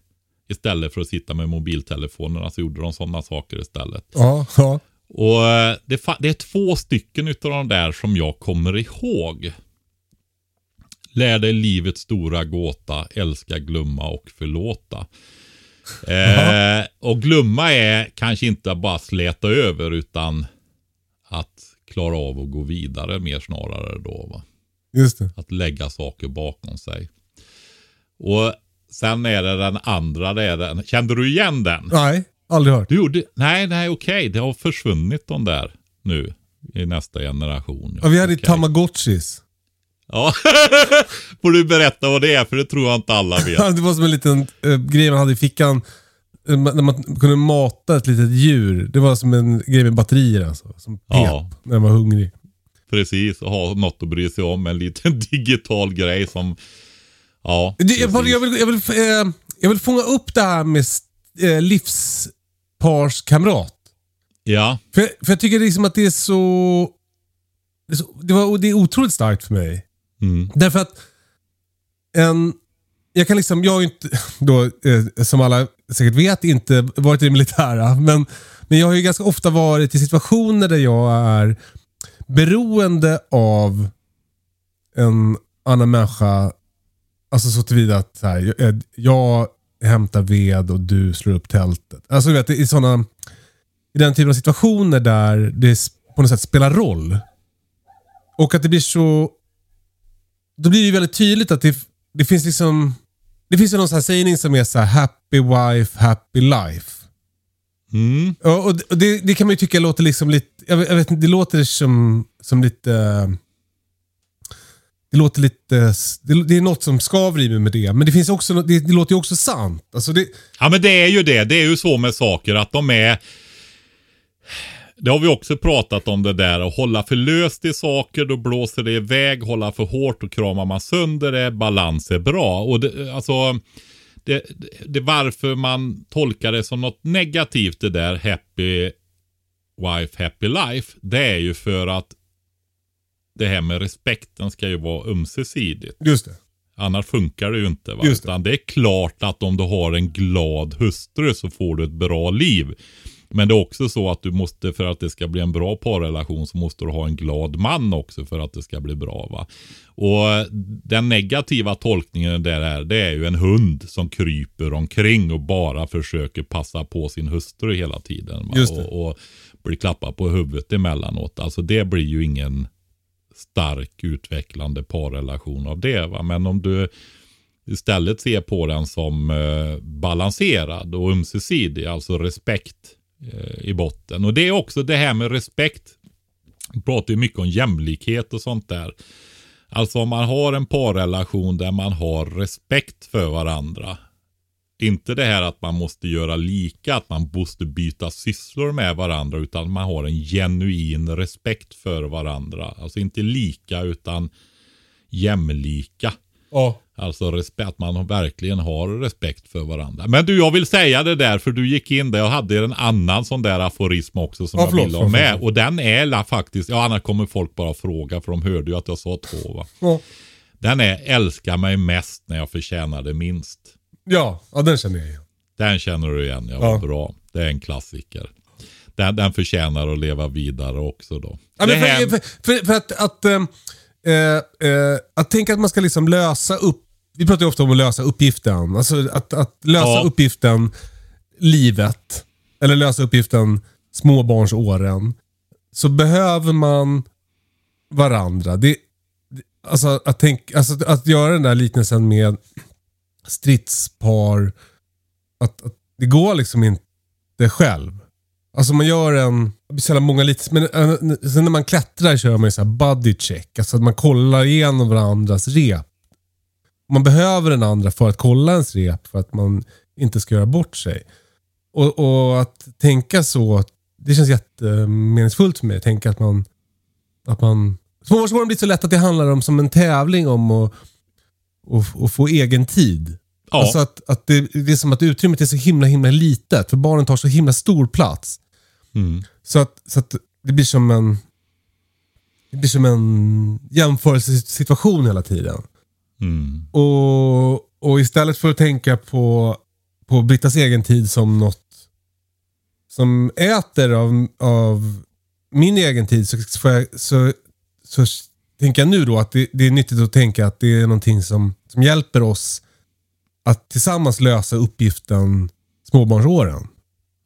Istället för att sitta med mobiltelefonerna så gjorde de sådana saker istället. Ja, ja. Och eh, det, det är två stycken utav de där som jag kommer ihåg. Lär dig livets stora gåta, älska, glömma och förlåta. Eh, och glömma är kanske inte bara släta över utan att klara av att gå vidare mer snarare då. Va? Just det. Att lägga saker bakom sig. Och sen är det den andra, det är den. Kände du igen den? Nej, aldrig hört. Du gjorde, nej, nej, okej. Det har försvunnit de där nu i nästa generation. Ja, vi hade Okej. tamagotchis. Ja, får du berätta vad det är för det tror jag inte alla vet. det var som en liten äh, grej man hade i fickan. eh, ma- När man kunde mata ett litet djur. Det var som en grej med batterier alltså. Som pep Ja. när man var hungrig. Precis, och ha något att bry sig om. En liten digital grej som, ja. Det, jag, bara- precis. jag, vill, jag, vill, eh, jag vill fånga upp det här med eh, livsparskamrat. Ja, För, för jag tycker liksom att det är så... Det är, så, det var, det är otroligt starkt för mig mm. Därför att en... Jag kan liksom, jag har ju inte, då, eh, som alla säkert vet, inte varit i det militära. Men, men jag har ju ganska ofta varit i situationer där jag är beroende av en annan människa. Alltså så tillvida att så här, jag, jag hämtar ved och du slår upp tältet. Alltså du vet, i sådana... I den typen av situationer där det på något sätt spelar roll. Och att det blir så... Då blir det ju väldigt tydligt att det, det finns liksom... Det finns ju någon sån här sägning som är så här happy wife, happy life. Mm. Och det, och det, det kan man ju tycka låter liksom lite... Jag vet, jag vet det låter som, som lite... Det låter lite... Det, det är något som skaver i mig med det. Men det finns också... Det, det låter ju också sant. Alltså det, Ja men det är ju det. Det är ju så med saker att de är det har vi också pratat om det där att hålla för löst i saker, då blåser det iväg. Hålla för hårt och kramar man sönder det. Balans är bra. Och det, alltså, det, det, varför man tolkar det som något negativt det där happy wife, happy life. Det är ju för att det här med respekten ska ju vara ömsesidigt. just det. Annars funkar det ju inte. Va? Just det. Utan det är klart att om du har en glad hustru så får du ett bra liv. Men det är också så att du måste, för att det ska bli en bra parrelation, så måste du ha en glad man också för att det ska bli bra. va. Och den negativa tolkningen där är, det är ju en hund som kryper omkring och bara försöker passa på sin hustru hela tiden. Va? Just det. Och, och blir klappad på huvudet emellanåt. Alltså det blir ju ingen stark utvecklande parrelation av det. Va? Men om du istället ser på den som eh, balanserad och ömsesidig, alltså respekt Eh, i botten. Och det är också det här med respekt. Vi pratar ju mycket om jämlikhet och sånt där. Alltså om man har en parrelation där man har respekt för varandra. Inte det här att man måste göra lika, att man måste byta sysslor med varandra, utan man har en genuin respekt för varandra. Alltså inte lika, utan jämlika. Ja. Alltså respekt, man verkligen har respekt för varandra. Men du, jag vill säga det där för du gick in där. Jag hade en annan sån där aforism också som Ja, jag förlåt, ville ha med. förlåt. Och den är la faktiskt, ja annars kommer folk bara fråga för de hörde ju att jag sa två va. Ja. Den är älska mig mest när jag förtjänar det minst. Ja, ja, den känner jag igen. Den känner du igen, ja, Ja. bra. Det är en klassiker. Den, den förtjänar att leva vidare också då. Ja, men för, för, för, för att, att, eh, eh, att tänka att man ska liksom lösa upp, vi pratar ju ofta om att lösa uppgiften. Alltså att, att lösa Ja. uppgiften livet, eller lösa uppgiften småbarnsåren. Så behöver man varandra. Det, alltså, att tänk, alltså att, göra den där liknelsen med stridspar. Att, att det går liksom inte själv. Alltså man gör en, sällan många lite, men äh, sen när man klättrar kör man ju så här body check. Alltså att man kollar igenom varandras rep. Man behöver den andra för att kolla ens rep för att man inte ska göra bort sig. Och, och att tänka så, det känns jättemeningsfullt för mig. Tänka att man, att man Småbarnsåren blir så lätt att det handlar om som en tävling om att och, och få egen tid. Ja. Alltså att, att det, det är som att utrymmet är så himla himla litet. För barnen tar så himla stor plats. Mm. Så att, så att det blir som en det blir som en jämförelsesituation hela tiden. Mm. Och, och istället för att tänka på, på Brittas egen tid som något som äter av, av min egen tid så, jag, så, så tänker jag nu då att det, det är nyttigt att tänka att det är någonting som, som hjälper oss att tillsammans lösa uppgiften småbarnsåren.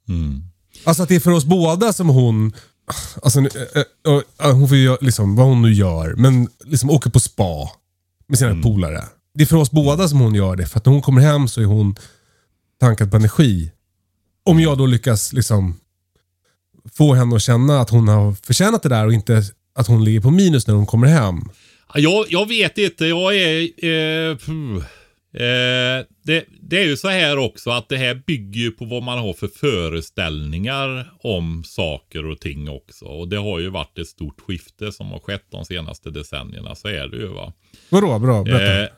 Mm. Alltså att det är för oss båda som hon, alltså nu, äh, äh, hon får ju liksom, vad hon nu gör, men liksom åker på spa med sina polare. Det är för oss båda som hon gör det, för att när hon kommer hem så är hon tankad på energi. Om jag då lyckas liksom få henne att känna att hon har förtjänat det där och inte att hon ligger på minus när hon kommer hem. Ja, Jag, jag vet inte, jag är... Eh, eh, det, det är ju så här också att det här bygger ju på vad man har för föreställningar om saker och ting också. Och det har ju varit ett stort skifte som har skett de senaste decennierna. Så är det ju va. Vadå? Bra, berätta. Eh,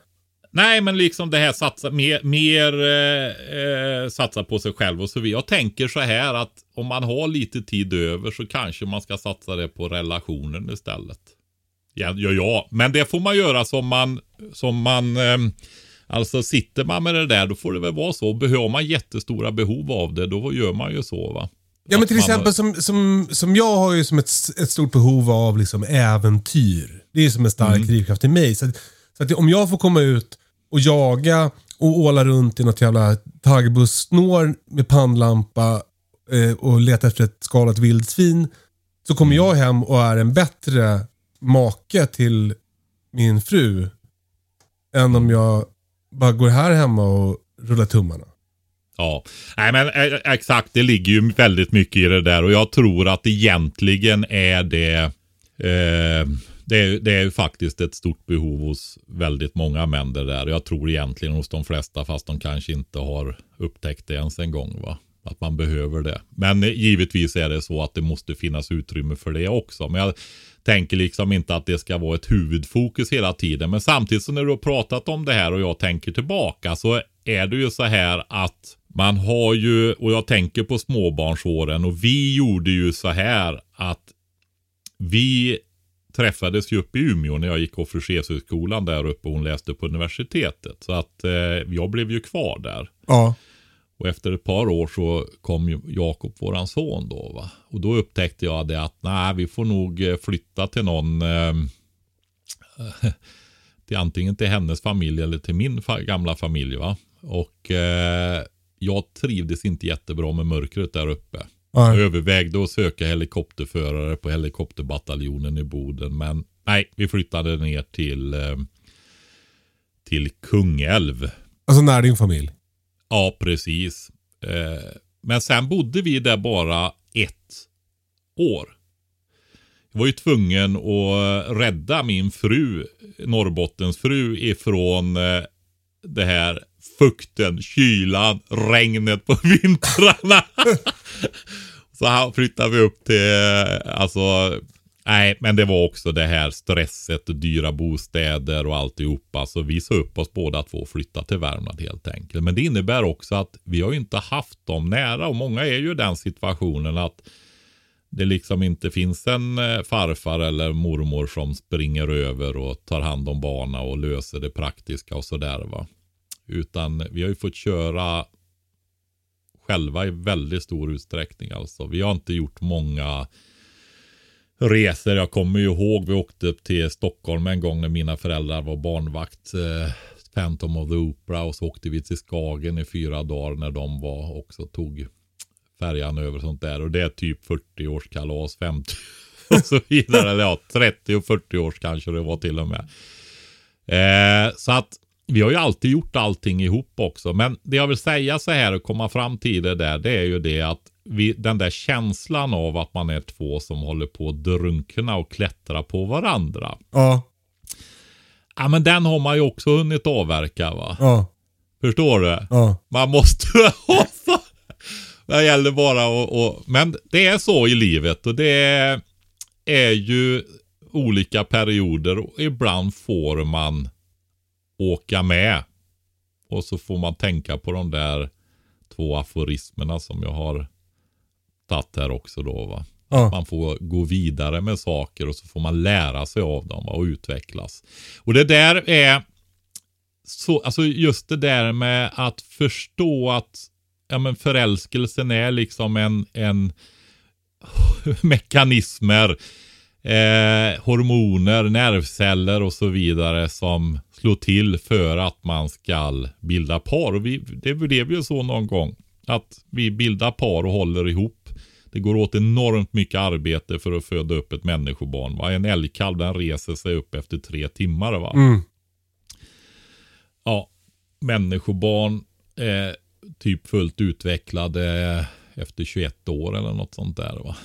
nej, men liksom det här satsa mer, mer eh, eh, satsa på sig själv och så vidare. Jag tänker så här att om man har lite tid över så kanske man ska satsa det på relationen istället. Ja, ja, ja. men det får man göra som man, som man eh, Alltså sitter man med det där då får det väl vara så. Behöver man jättestora behov av det då gör man ju så va. Ja men till exempel som, som, som jag har ju som ett, ett stort behov av liksom äventyr. Det är ju som en stark Mm. drivkraft i mig. Så, att, så att om jag får komma ut och jaga och åla runt i något jävla taggbussnår med pannlampa eh, och leta efter ett skalat vildsvin. Så kommer Mm. jag hem och är en bättre make till min fru. Än om jag bara går här hemma och rullar tummarna. Ja, nej men eh, eh, exakt. Det ligger ju väldigt mycket i det där och jag tror att egentligen är det eh, det, är, det är ju faktiskt ett stort behov hos väldigt många män det där. Jag tror egentligen hos de flesta fast de kanske inte har upptäckt det ens en gång. va. Att man behöver det. Men eh, givetvis är det så att det måste finnas utrymme för det också. Men jag tänker liksom inte att det ska vara ett huvudfokus hela tiden. Men samtidigt så när du har pratat om det här och jag tänker tillbaka så är det ju så här att man har ju, och jag tänker på småbarnsåren och vi gjorde ju så här att vi träffades ju uppe i Umeå när jag gick officershögskolan där uppe och hon läste på universitetet. Så att eh, jag blev ju kvar där. Ja. Och efter ett par år så kom Jakob, våran son då. Va? Och då upptäckte jag det att nej, vi får nog eh, flytta till någon. Eh, till antingen till hennes familj eller till min fa- gamla familj. va. Och eh, jag trivdes inte jättebra med mörkret där uppe. Jag Ja. övervägde att söka helikopterförare på helikopterbataljonen i Boden. Men nej, vi flyttade ner till, eh, till Kungälv. Alltså nära din familj. Ja, precis. Eh, men sen bodde vi där bara ett år. Jag var ju tvungen att rädda min fru, Norrbottens fru, ifrån eh, det här fukten, kylan, regnet på vintrarna. Så här flyttade vi upp till, eh, alltså, nej, men det var också det här stresset, dyra bostäder och alltihopa. Så vi sa upp oss båda två och flyttade till Värmland helt enkelt. Men det innebär också att vi har ju inte haft dem nära och många är ju i den situationen att det liksom inte finns en eh, farfar eller mormor som springer över och tar hand om barna och löser det praktiska och sådär va. Utan vi har ju fått köra själva i väldigt stor utsträckning alltså. Vi har inte gjort många resor. Jag kommer ju ihåg vi åkte upp till Stockholm en gång när mina föräldrar var barnvakt. Eh, Phantom of the Opera och så åkte vi till Skagen i fyra dagar när de var också tog färjan över och sånt där. Och det är typ 40 års kalas, 50 och så vidare. Eller ja, 30 och 40 års kanske det var till och med. Eh, så att vi har ju alltid gjort allting ihop också. Men det jag vill säga så här och komma fram till det där, det är ju det att den där känslan av att man är två som håller på att drunkna och klättra på varandra. Ja. Ja, men den har man ju också hunnit avverka va? Ja. Förstår du? Ja. Man måste ha så. Det gäller bara att... Och, men det är så i livet och det är ju olika perioder och ibland får man åka med. Och så får man tänka på de där två aforismerna som jag har tagit här också då va. Ja. Man får gå vidare med saker och så får man lära sig av dem och utvecklas. Och det där är så, alltså just det där med att förstå att ja, men förälskelsen är liksom en, en mekanismer, eh, hormoner, nervceller och så vidare som slår till för att man ska bilda par. Och vi, det blev ju så någon gång att vi bildar par och håller ihop. Det går åt enormt mycket arbete för att föda upp ett människobarn. Va? En älgkalv den reser sig upp efter tre timmar. Va? Mm. Ja, människobarn är typ fullt utvecklade efter 21 år eller något sånt där. Va?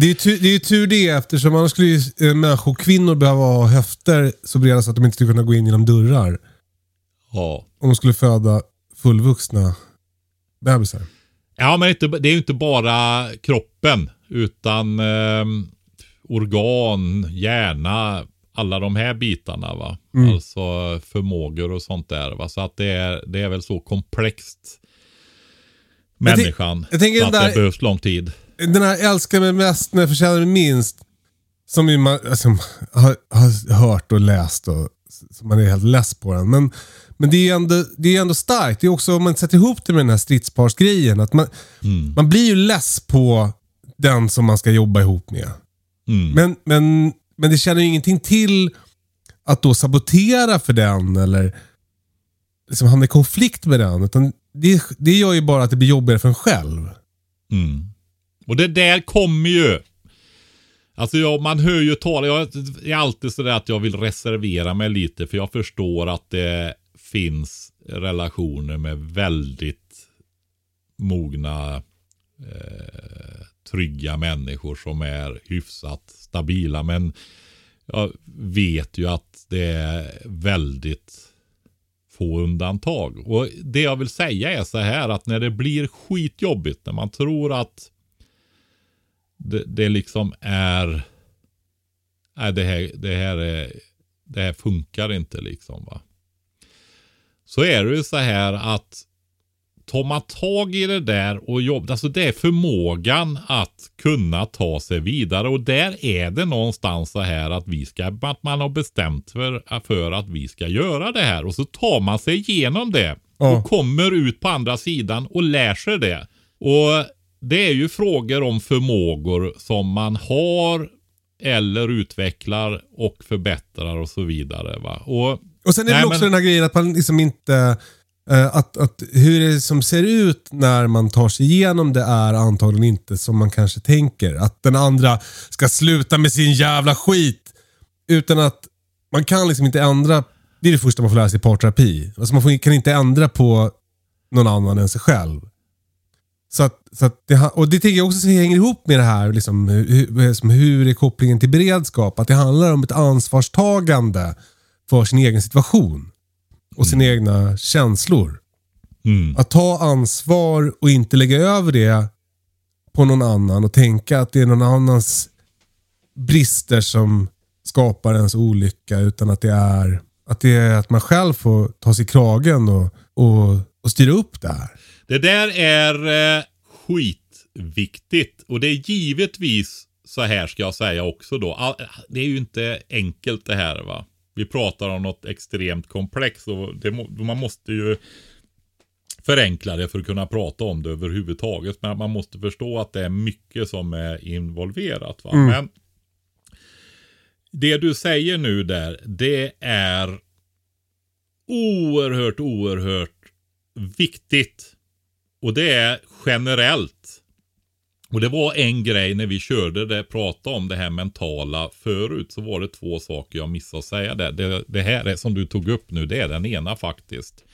Det är tur det, är tur det eftersom annars skulle ju eh, människokvinnor behöva ha höfter så breda så att de inte skulle kunna gå in genom dörrar. Ja. Om de skulle föda fullvuxna bebisar. Ja, men inte, det är ju inte bara kroppen utan eh, organ, hjärna, alla de här bitarna. va. Mm. Alltså förmågor och sånt där. Va? Så att det är, det är väl så komplext. Jag tänk- Människan. jag så den att där- det behövs lång tid. Den här älskar mig mest när jag förtjänar mig minst. Som man alltså, har, har hört och läst och så man är helt less på den. Men, men det är ändå, det är ändå starkt. Det är också om man sätter ihop det med den här stridsparsgrejen. Att man, Mm. man blir ju less på den som man ska jobba ihop med. Mm. Men, men, men det känner ju ingenting till att då sabotera för den eller liksom hamna i konflikt med den. Utan det, det gör ju bara att det blir jobbigare för en själv. Mm. Och det där kommer ju. Alltså jag, man hör ju tal. Jag är alltid sådär att jag vill reservera mig lite. För jag förstår att det finns relationer med väldigt mogna, eh, trygga människor som är hyfsat stabila. Men jag vet ju att det är väldigt få undantag. Och det jag vill säga är så här att när det blir skitjobbigt, när man tror att det, det liksom är, nej det här, det här är, det här funkar inte liksom va. Så är det ju så här att tar man tag i det där och jobbar, alltså det är förmågan att kunna ta sig vidare och där är det någonstans så här att vi ska, att man har bestämt för, för att vi ska göra det här och så tar man sig igenom det Ja. och kommer ut på andra sidan och lär sig det. Och det är ju frågor om förmågor som man har eller utvecklar och förbättrar och så vidare. Va? Och Och sen är det Nej, väl också men- den här grejen att man liksom inte... eh, att, att hur det som ser ut när man tar sig igenom det är antagligen inte som man kanske tänker. Att den andra ska sluta med sin jävla skit. Utan att man kan liksom inte ändra... Det är det första man får lära sig i parterapi. Alltså man får, kan inte ändra på någon annan än sig själv. Så att, så att det, och det tänker jag också hänger ihop med det här, liksom, hur, hur är kopplingen till beredskap? Att det handlar om ett ansvarstagande för sin egen situation och sina egna känslor. mm, Att ta ansvar och inte lägga över det på någon annan och tänka att det är någon annans brister som skapar ens olycka utan att det är att, det är att man själv får ta sig kragen och, och, och styra upp det här. Det där är eh, skitviktigt och det är givetvis så här ska jag säga också då. Det är ju inte enkelt det här va. Vi pratar om något extremt komplext och det, man måste ju förenkla det för att kunna prata om det överhuvudtaget. Men man måste förstå att det är mycket som är involverat. Va? Men det du säger nu där, det är oerhört, oerhört viktigt. Och det är generellt. Och det var en grej när vi körde det, pratade om det här mentala förut, så var det två saker jag missade att säga där. Det, det här är, som du tog upp nu, det är den ena faktiskt.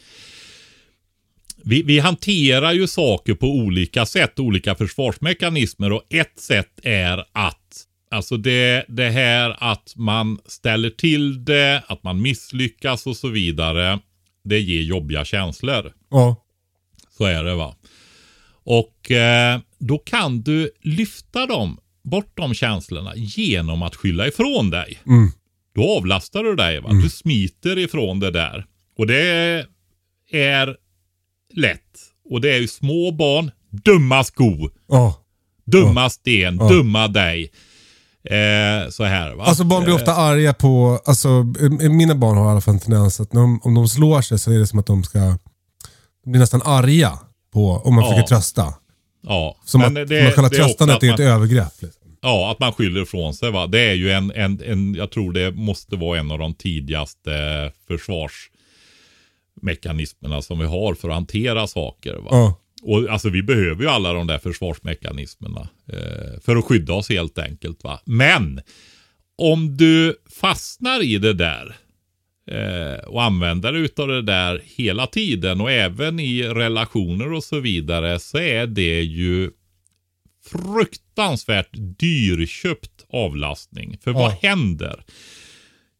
Vi, vi hanterar ju saker på olika sätt, olika försvarsmekanismer och ett sätt är att Alltså det, det här att man ställer till det, att man misslyckas och så vidare. Det ger jobbiga känslor. Ja. Så är det va. Och eh, då kan du lyfta dem, bort de känslorna genom att skylla ifrån dig. Mm. Då avlastar du dig. Va? Du smiter ifrån det där. Och det är lätt. Och det är ju små barn, dumma sko, Ja. dumma sten, Ja. dumma dig. Eh, så här va. Alltså barn blir ofta arga på, alltså eh, mina barn har i alla fall en tendens att de, om de slår sig så är det som att de ska, de blir nästan arga på, om man Ja. försöker trösta. Ja, Som men att det- man själva är också tröstandet är ett man- övergrepp. Liksom. Ja, att man skyller ifrån sig va. Det är ju en, en, en, jag tror det måste vara en av de tidigaste försvarsmekanismerna som vi har för att hantera saker. Va? Ja. Och alltså vi behöver ju alla de där försvarsmekanismerna eh, för att skydda oss helt enkelt. va. Men om du fastnar i det där eh, och använder dig utav det där hela tiden och även i relationer och så vidare så är det ju fruktansvärt dyrköpt avlastning. För vad händer?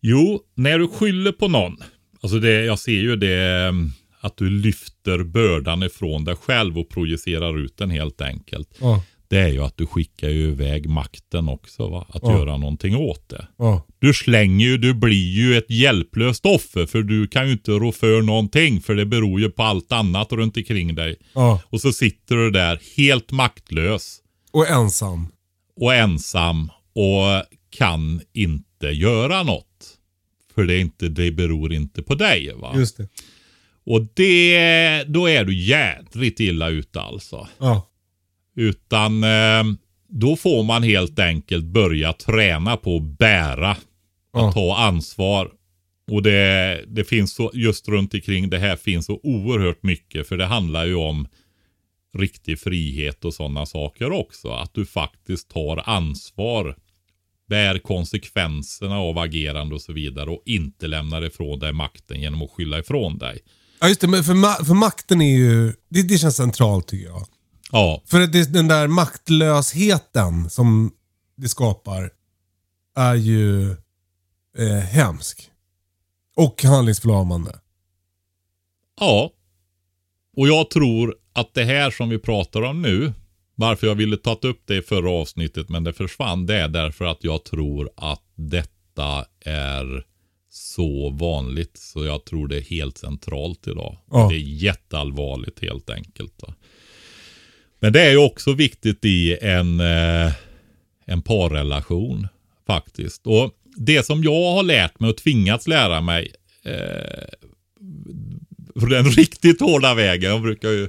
Jo, när du skyller på någon. Alltså det, jag ser ju det mm, att du lyfter bördan ifrån dig själv och projicerar ut den helt enkelt. Ja. Det är ju att du skickar ju iväg makten också va? Att Ja. göra någonting åt det. Ja. Du slänger ju, du blir ju ett hjälplöst offer för du kan ju inte rå för någonting för det beror ju på allt annat runt omkring dig. Ja. Och så sitter du där helt maktlös Och ensam. och ensam och kan inte göra något. För det, är inte, det beror inte på dig. Va? Just det. Och det, då är du jädrigt illa ute alltså. Ja. Utan eh, då får man helt enkelt börja träna på att bära. Att ta ansvar. Och det, det finns så, just runt omkring det här finns så oerhört mycket. För det handlar ju om riktig frihet och sådana saker också. Att du faktiskt tar ansvar. Bär konsekvenserna av agerande och så vidare. Och inte lämnar ifrån dig makten genom att skylla ifrån dig. Ja just det, men för, ma- för makten är ju, det, det känns centralt tycker jag. Ja, För det, den där maktlösheten som det skapar är ju eh, hemsk. Och handlingsförlamande. Ja. Och jag tror att det här som vi pratar om nu, varför jag ville ta upp det i förra avsnittet men det försvann, det är därför att jag tror att detta är så vanligt så jag tror det är helt centralt idag. Ja. Det är jätteallvarligt helt enkelt. va. Men det är ju också viktigt i en, eh, en parrelation faktiskt. Och det som jag har lärt mig och tvingats lära mig eh, den riktigt hårda vägen. Jag brukar ju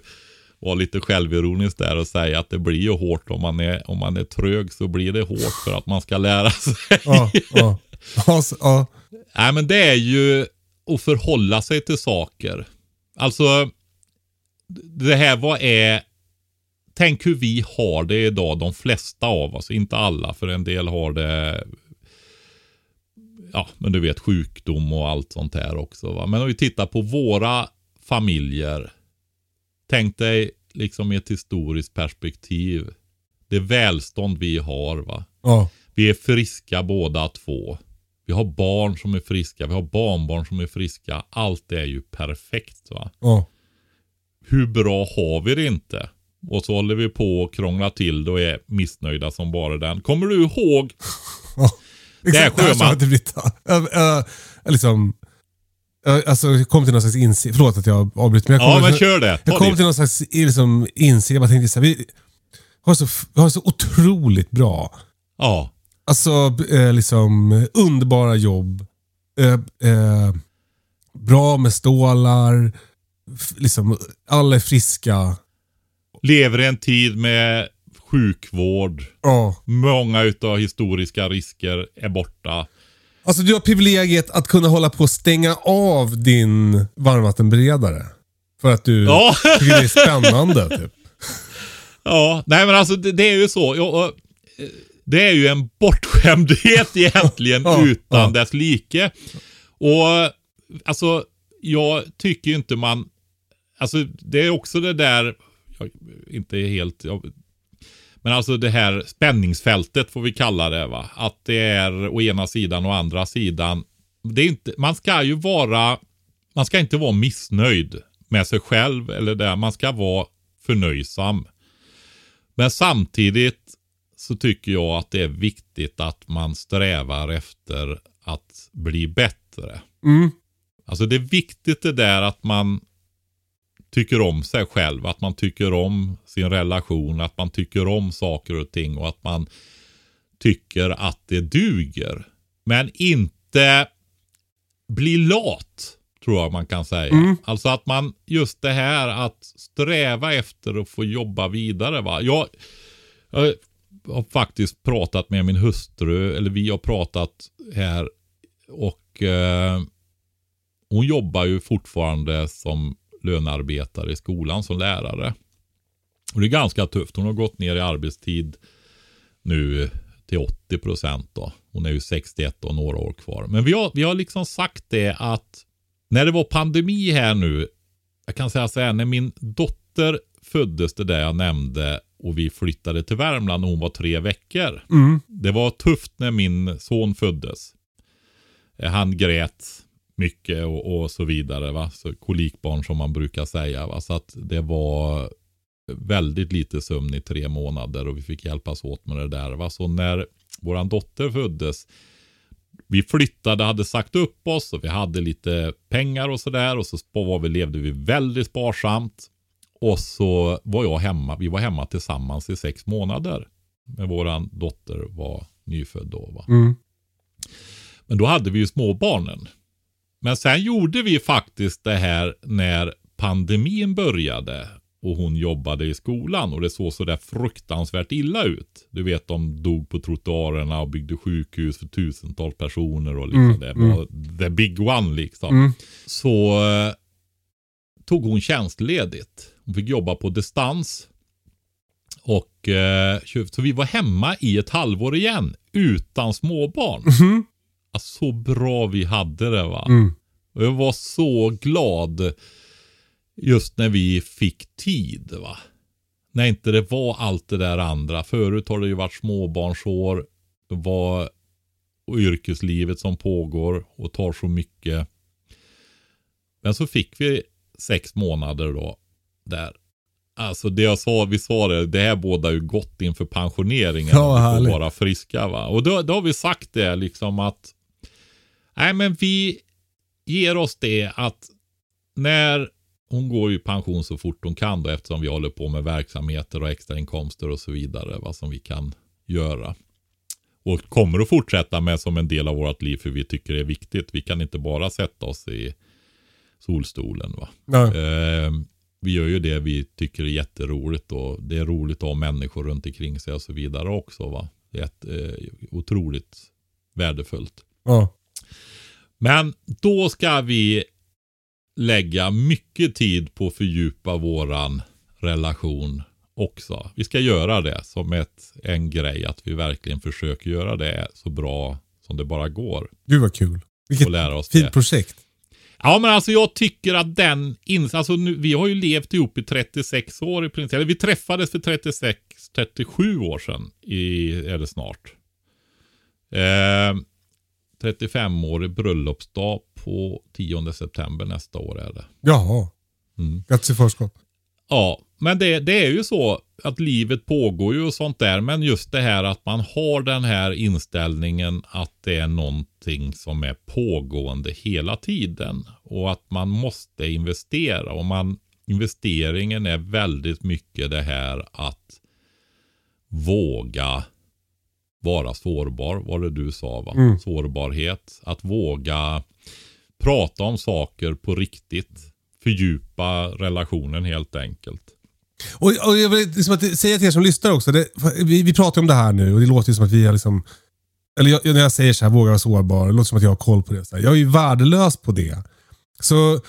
vara lite självironisk där och säga att det blir ju hårt om man är, om man är trög så blir det hårt för att man ska lära sig. Ja, ja. Ja. Nej men det är ju att förhålla sig till saker. Alltså det här vad är Tänk hur vi har det idag, de flesta av oss, inte alla för en del har det Ja, men du vet sjukdom och allt sånt här också. Va? Men om vi tittar på våra familjer. Tänk dig liksom i ett historiskt perspektiv. Det välstånd vi har. va. ja. Vi är friska båda två. Vi har barn som är friska. Vi har barnbarn som är friska. Allt är ju perfekt. va. ja. Hur bra har vi det inte? Och så håller vi på och krånglar till det och är missnöjda som bara den. Kommer du ihåg? Det är här sjöman. till Britta. Jag, liksom, alltså, jag kom till någon slags insikt. Förlåt att jag avbryter. Men jag Ja, men kör det. Jag kom det. till någon slags liksom, insikt. Jag bara tänkte så här, vi har så, vi har så otroligt bra. Ja, Alltså eh, liksom underbara jobb. Eh, eh, bra med stålar. Liksom, alla är friska. Lever i en tid med sjukvård. Ja. Många utav historiska risker är borta. Alltså du har privilegiet att kunna hålla på och stänga av din varmvattenberedare. För att du Ja. tycker det är spännande. Typ. Ja, nej men alltså det, det är ju så. Jag, och, eh, det är ju en bortskämdhet egentligen Ja, utan ja. dess like. Och alltså, jag tycker ju inte man... Alltså det är också det där, jag, inte helt... Jag, men alltså det här spänningsfältet får vi kalla det va. Att det är å ena sidan och andra sidan. Det är inte, man ska ju vara, man ska inte vara missnöjd med sig själv eller det. Man ska vara förnöjsam. Men samtidigt så tycker jag att det är viktigt att man strävar efter att bli bättre. Mm. Alltså det är viktigt det där att man tycker om sig själv, att man tycker om sin relation, att man tycker om saker och ting och att man tycker att det duger. Men inte bli lat, tror jag man kan säga. Alltså att man, just det här att sträva efter att få jobba vidare. Va? Jag, jag har faktiskt pratat med min hustru, eller vi har pratat här och eh, hon jobbar ju fortfarande som lönearbetare i skolan som lärare. Och det är ganska tufft. Hon har gått ner i arbetstid nu till 80 procent då. Hon är ju 61 och några år kvar. Men vi har, vi har liksom sagt det att när det var pandemi här nu. Jag kan säga så här, när min dotter föddes det där jag nämnde och vi flyttade till Värmland när hon var tre veckor. Mm. Det var tufft när min son föddes. Eh, Han grät mycket och, och så vidare. Va? Så kolikbarn som man brukar säga. Va? Så att det var väldigt lite sömn i tre månader och vi fick hjälpas åt med det där. Va? Så när våran dotter föddes, vi flyttade, hade sagt upp oss och vi hade lite pengar och sådär och så var vi, levde vi väldigt sparsamt. Och så var jag hemma, vi var hemma tillsammans i sex månader. När våran dotter var nyfödd då. Va? Mm. Men då hade vi ju småbarnen. Men sen gjorde vi faktiskt det här när pandemin började och hon jobbade i skolan och det såg så där fruktansvärt illa ut. Du vet, de dog på trottoarerna och byggde sjukhus för tusentals personer och liksom Mm, det var the big one liksom. Mm. Så eh, tog hon tjänstledigt. Hon fick jobba på distans. Och eh, så vi var hemma i ett halvår igen utan småbarn. Mhm. Alltså, så bra vi hade det va. Mm. Och jag var så glad just när vi fick tid va. När inte det var allt det där andra. Förut har det ju varit småbarnsår. Var och yrkeslivet som pågår och tar så mycket. Men så fick vi sex månader då. Där. Alltså det jag sa, vi sa det, det här båda ju gott inför pensioneringen. Ja, vi får vara friska va. Och då, då har vi sagt det liksom att Nej men vi ger oss det att när hon går i pension så fort hon kan då eftersom vi håller på med verksamheter och extrainkomster och så vidare. Vad som vi kan göra. Och kommer att fortsätta med som en del av vårt liv för vi tycker det är viktigt. Vi kan inte bara sätta oss i solstolen. Va? Eh, vi gör ju det vi tycker är jätteroligt och det är roligt att ha människor runt omkring sig och så vidare också. Va? Det är ett, eh, otroligt värdefullt. Ja. Men då ska vi lägga mycket tid på att fördjupa våran relation också. Vi ska göra det som ett, en grej att vi verkligen försöker göra det så bra som det bara går. Gud vad kul. Vilket Och lära oss fint projekt. Ja men alltså jag tycker att den ins alltså nu, vi har ju levt ihop i 36 år i princip. Eller vi träffades för 36, 37 år sedan i, är det snart. Eh, 35-årig bröllopsdag på 10 september nästa år är det. Jaha. Mm. Grattis i förskott. Ja, men det, det är ju så att livet pågår ju och sånt där. Men just det här att man har den här inställningen att det är någonting som är pågående hela tiden. Och att man måste investera. Och man, investeringen är väldigt mycket det här att våga vara sårbar, var det du sa va? Mm. Sårbarhet. Att våga prata om saker på riktigt. Fördjupa relationen helt enkelt. Och, och jag vill liksom att säga till er som lyssnar också. Det, vi, vi pratar om det här nu och det låter ju som att vi har liksom... Eller jag, när jag säger så här, våga vara sårbar. Det låter som att jag har koll på det. Jag är ju värdelös på det. Så,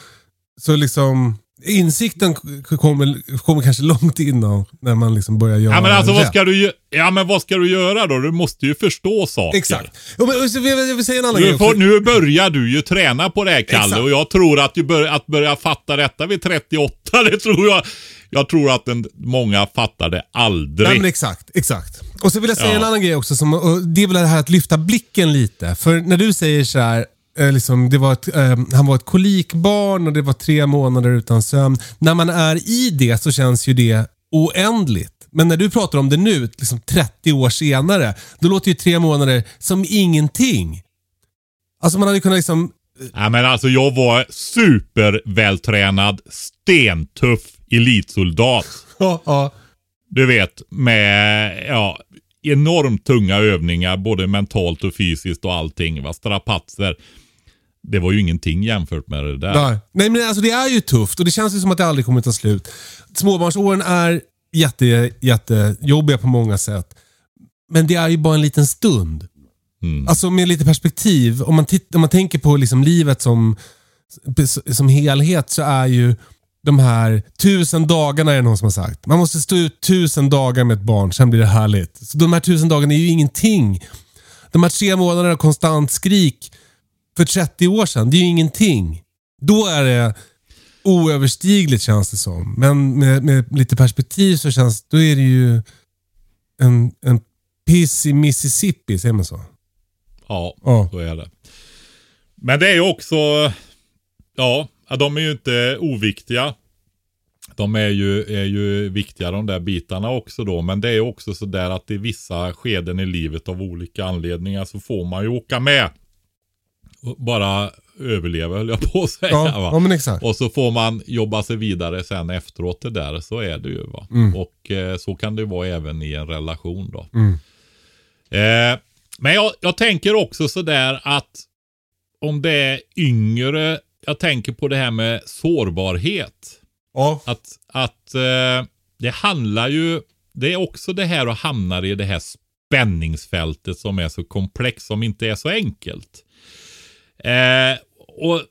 så liksom... insikten kommer, kommer kanske långt innan när man liksom börjar göra Ja men alltså vad ska du, ja, men vad ska du göra då? Du måste ju förstå saker. Exakt. Jo, men, jag, vill säga en annan grej får, nu börjar du ju träna på det här Kalle Exakt. och jag tror att du bör, att börja fatta detta vid 38, det tror jag. Jag tror att en, många fattar det aldrig. Nej, men exakt, exakt. Och så vill jag säga Ja. en annan grej också. Som, det är väl det här att lyfta blicken lite. För när du säger så här, eh, liksom, det var ett, eh, han var ett kolikbarn och det var tre månader utan sömn. När man är i det så känns ju det oändligt. Men när du pratar om det nu, liksom 30 år senare, då låter ju tre månader som ingenting. Alltså man hade kunnat liksom... Ja, men alltså jag var supervältränad, stentuff elitsoldat. Ja, ja. Du vet, med ja, enormt tunga övningar, både mentalt och fysiskt och allting. Va? Strapatser. Det var ju ingenting jämfört med det där. Nej. Nej men alltså det är ju tufft och det känns ju som att det aldrig kommer ta slut. Småbarnsåren är jätte, jättejobbiga på många sätt. Men det är ju bara en liten stund. Mm. Alltså med lite perspektiv. Om man, titt- om man tänker på liksom livet som, som helhet så är ju de här tusen dagarna är det någon som har sagt. Man måste stå ut tusen dagar med ett barn, sen blir det härligt. Så de här tusen dagarna är ju ingenting. De här tre månaderna av konstant skrik för 30 år sedan, det är ju ingenting. Då är det oöverstigligt känns det som. Men med, med lite perspektiv så känns då är det ju en, en piss i Mississippi, säger man så? Ja, Ja. så är det. Men det är ju också, ja, de är ju inte oviktiga. De är ju, är ju viktiga de där bitarna också då. Men det är också så där att i vissa skeden i livet av olika anledningar så får man ju åka med. Och bara överleva höll jag på att säga. Ja, va? ja exakt. Och så får man jobba sig vidare sen efteråt det där. Så är det ju. va. Mm. Och eh, så kan det vara även i en relation då. Mm. Eh, men jag, jag tänker också sådär att om det är yngre, jag tänker på det här med sårbarhet. Ja. Att, att eh, det handlar ju, det är också det här att hamna i det här spänningsfältet som är så komplext, som inte är så enkelt. Eh, och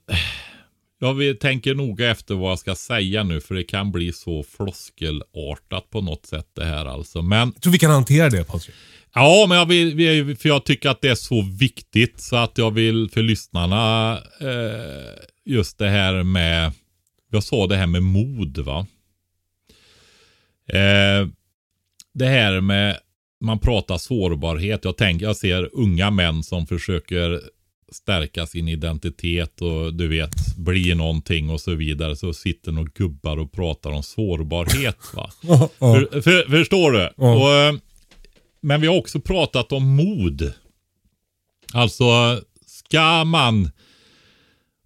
jag tänker noga efter vad jag ska säga nu, för det kan bli så floskelartat på något sätt det här alltså. Men Jag tror vi kan hantera det Patrik. Ja, men jag vill, vi- för jag tycker att det är så viktigt så att jag vill för lyssnarna eh, just det här med, jag sa det här med mod va. Eh, det här med, man pratar sårbarhet. Jag tänker, jag ser unga män som försöker stärka sin identitet och du vet, bli någonting och så vidare. Så sitter några gubbar och pratar om sårbarhet va. För, för, förstår du? Och, eh, men vi har också pratat om mod. Alltså, ska man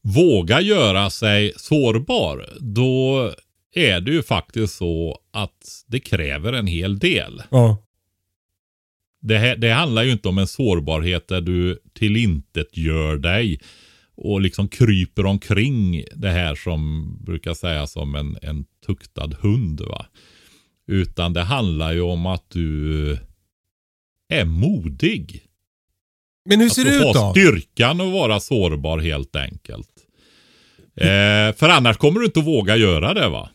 våga göra sig sårbar, då är det ju faktiskt så att det kräver en hel del. ja. Det, här- det handlar ju inte om en sårbarhet där du till intet gör dig och liksom kryper omkring det här som brukar sägas som en, en tuktad hund. va. Utan det handlar ju om att du är modig. Men hur Att ser du det ut då? styrkan att vara sårbar helt enkelt. Eh, för annars kommer du inte att våga göra det va.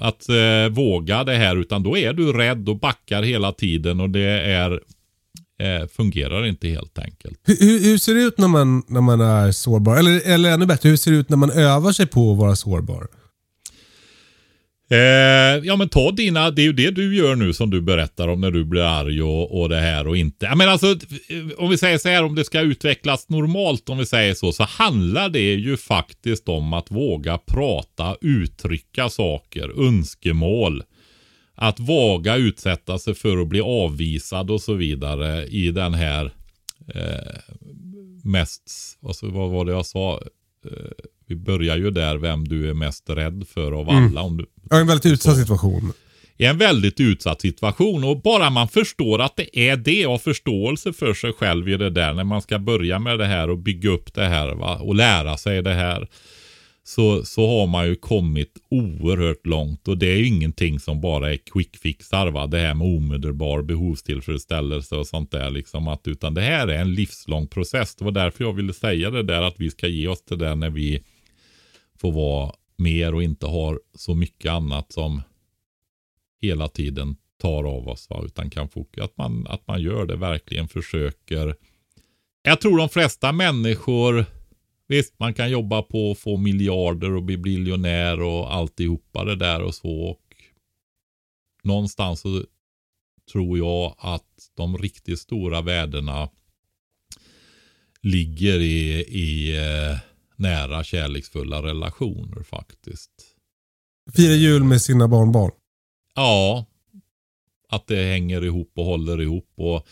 Att eh, våga det här utan då är du rädd och backar hela tiden och det är eh, fungerar inte helt enkelt. Hur, hur, hur ser det ut när man, när man är sårbar? Eller, eller ännu bättre, hur ser det ut när man övar sig på att vara sårbar? Eh, ja men ta dina, det är ju det du gör nu som du berättar om när du blir arg och, och det här och inte. Ja, men alltså, eh, om vi säger så här, om det ska utvecklas normalt, om vi säger så, så handlar det ju faktiskt om att våga prata, uttrycka saker, önskemål. Att våga utsätta sig för att bli avvisad och så vidare i den här eh, mest, alltså, vad var det jag sa? Eh, vi börjar ju där vem du är mest rädd för av alla. Om du, Ja, en väldigt utsatt situation. i en väldigt utsatt situation och bara man förstår att det är det och förståelse för sig själv i det där när man ska börja med det här och bygga upp det här va? och lära sig det här. Så, så har man ju kommit oerhört långt och det är ju ingenting som bara är quick fixar va. Det här med omedelbar behovstillfredsställelse och sånt där liksom att utan det här är en livslång process. Det var därför jag ville säga det där att vi ska ge oss det där när vi får vara mer och inte har så mycket annat som hela tiden tar av oss. Va? Utan kan fokusera, att man, att man gör det, verkligen försöker. Jag tror de flesta människor, visst man kan jobba på att få miljarder och bli biljonär och alltihopa det där och så. Och någonstans så tror jag att de riktigt stora värdena ligger i, i eh, nära kärleksfulla relationer faktiskt. Fira jul med sina barnbarn. Ja, att det hänger ihop och håller ihop och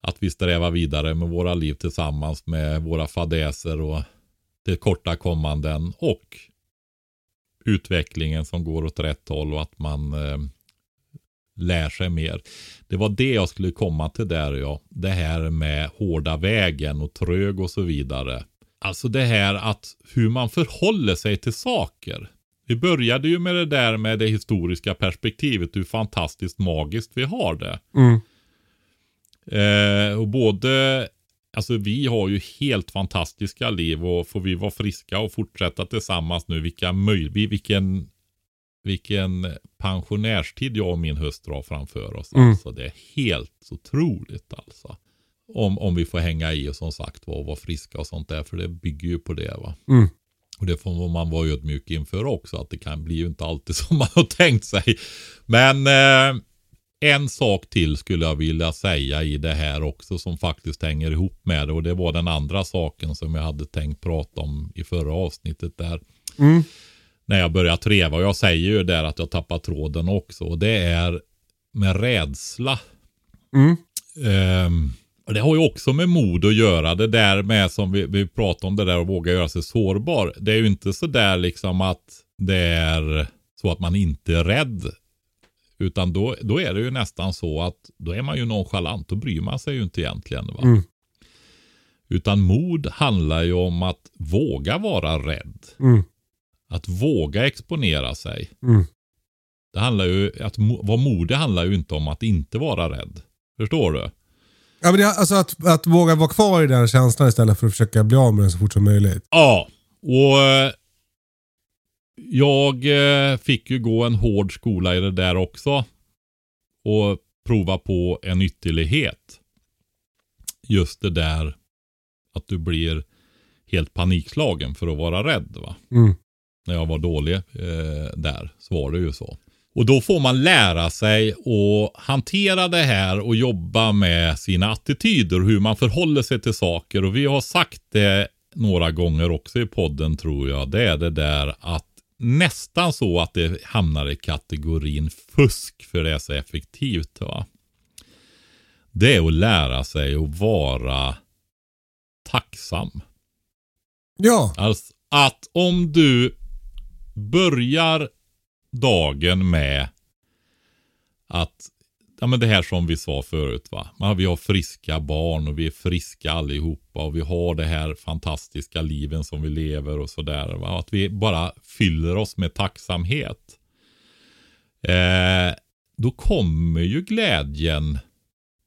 att vi strävar vidare med våra liv tillsammans med våra fadäser och tillkortakommanden och utvecklingen som går åt rätt håll och att man eh, lär sig mer. Det var det jag skulle komma till där ja. Det här med hårda vägen och trög och så vidare. Alltså det här att hur man förhåller sig till saker. Vi började ju med det där med det historiska perspektivet, hur fantastiskt magiskt vi har det. Mm. Eh, och både, alltså vi har ju helt fantastiska liv och får vi vara friska och fortsätta tillsammans nu, vilka möj vilken, vilken pensionärstid jag och min hustru har framför oss. Mm. Alltså det är helt otroligt alltså. Om, om vi får hänga i och som sagt var vara friska och sånt där, för det bygger ju på det va. Mm. Och det får man vara ödmjuk inför också, att det kan bli ju inte alltid som man har tänkt sig. Men eh, en sak till skulle jag vilja säga i det här också som faktiskt hänger ihop med det. Och det var den andra saken som jag hade tänkt prata om i förra avsnittet där. Mm. När jag börjar treva. Och jag säger ju där att jag tappar tråden också. Och det är med rädsla. Mm. Ehm, och det har ju också med mod att göra. Det där med som vi, vi pratade om det där att våga göra sig sårbar. Det är ju inte så där liksom att det är så att man inte är rädd. Utan då, då är det ju nästan så att då är man ju nonchalant. Då bryr man sig ju inte egentligen. Va? Mm. Utan mod handlar ju om att våga vara rädd. Mm. Att våga exponera sig. Mm. Det handlar ju, att vara modig handlar ju inte om att inte vara rädd. Förstår du? Ja, men det, alltså att, att våga vara kvar i den känslan istället för att försöka bli av med den så fort som möjligt. Ja, och eh, jag eh, fick ju gå en hård skola i det där också. Och prova på en ytterlighet. Just det där att du blir helt panikslagen för att vara rädd. va. Mm. När jag var dålig eh, där så var det ju så. Och då får man lära sig att hantera det här och jobba med sina attityder, hur man förhåller sig till saker. Och vi har sagt det några gånger också i podden tror jag. Det är det där att nästan så att det hamnar i kategorin fusk för det är så effektivt. Va? Det är att lära sig att vara tacksam. Ja. Alltså att om du börjar dagen med att, ja men det här som vi sa förut va. Man, vi har friska barn och vi är friska allihopa och vi har det här fantastiska liven som vi lever och sådär. Att vi bara fyller oss med tacksamhet. Eh, då kommer ju glädjen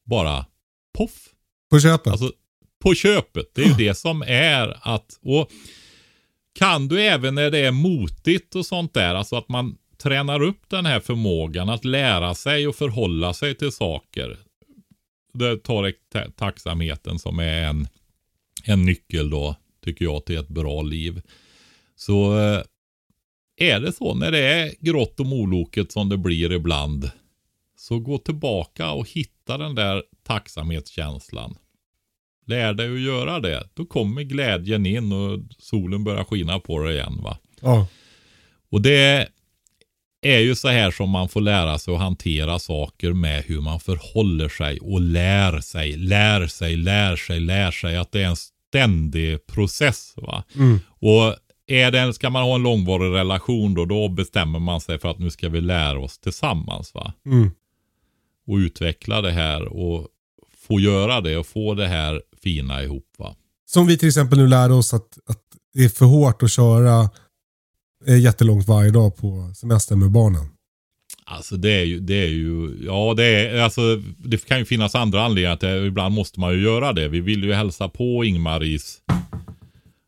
bara poff. På köpet. Alltså på köpet. Det är ju det som är att, och kan du även när det är motigt och sånt där, alltså att man tränar upp den här förmågan att lära sig och förhålla sig till saker. Det tar ta- tacksamheten som är en, en nyckel då, tycker jag, till ett bra liv. Så eh, är det så när det är grått och moloket som det blir ibland, så gå tillbaka och hitta den där tacksamhetskänslan. Lär dig att göra det. Då kommer glädjen in och solen börjar skina på dig igen. va. Ja. Och det är ju så här som man får lära sig att hantera saker med hur man förhåller sig och lär sig, lär sig, lär sig, lär sig. Att det är en ständig process. va. Mm. Och är det, ska man ha en långvarig relation då, då bestämmer man sig för att nu ska vi lära oss tillsammans. va. Mm. Och utveckla det här och få göra det och få det här fina ihop. va. Som vi till exempel nu lärde oss att, att det är för hårt att köra jättelångt varje dag på semester med barnen. Alltså det är ju, det är ju, ja det är, alltså det kan ju finnas andra anledningar till det. Ibland måste man ju göra det. Vi vill ju hälsa på Ingmaris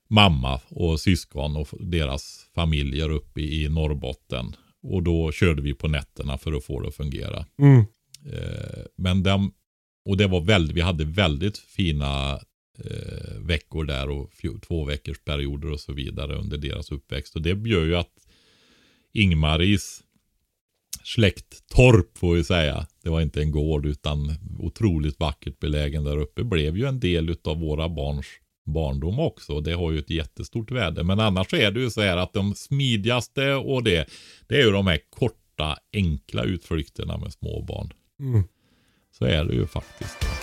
mamma och syskon och deras familjer uppe i Norrbotten. Och då körde vi på nätterna för att få det att fungera. Mm. Eh, men de, och det var väldigt, vi hade väldigt fina eh, veckor där och två veckors perioder och så vidare under deras uppväxt. Och det gör ju att Ingmaris släkttorp får vi säga. Det var inte en gård utan otroligt vackert belägen där uppe. Blev ju en del av våra barns barndom också. Det har ju ett jättestort värde. Men annars är det ju så här att de smidigaste och det, det är ju de här korta enkla utflykterna med små barn. Mm. Så är det ju faktiskt.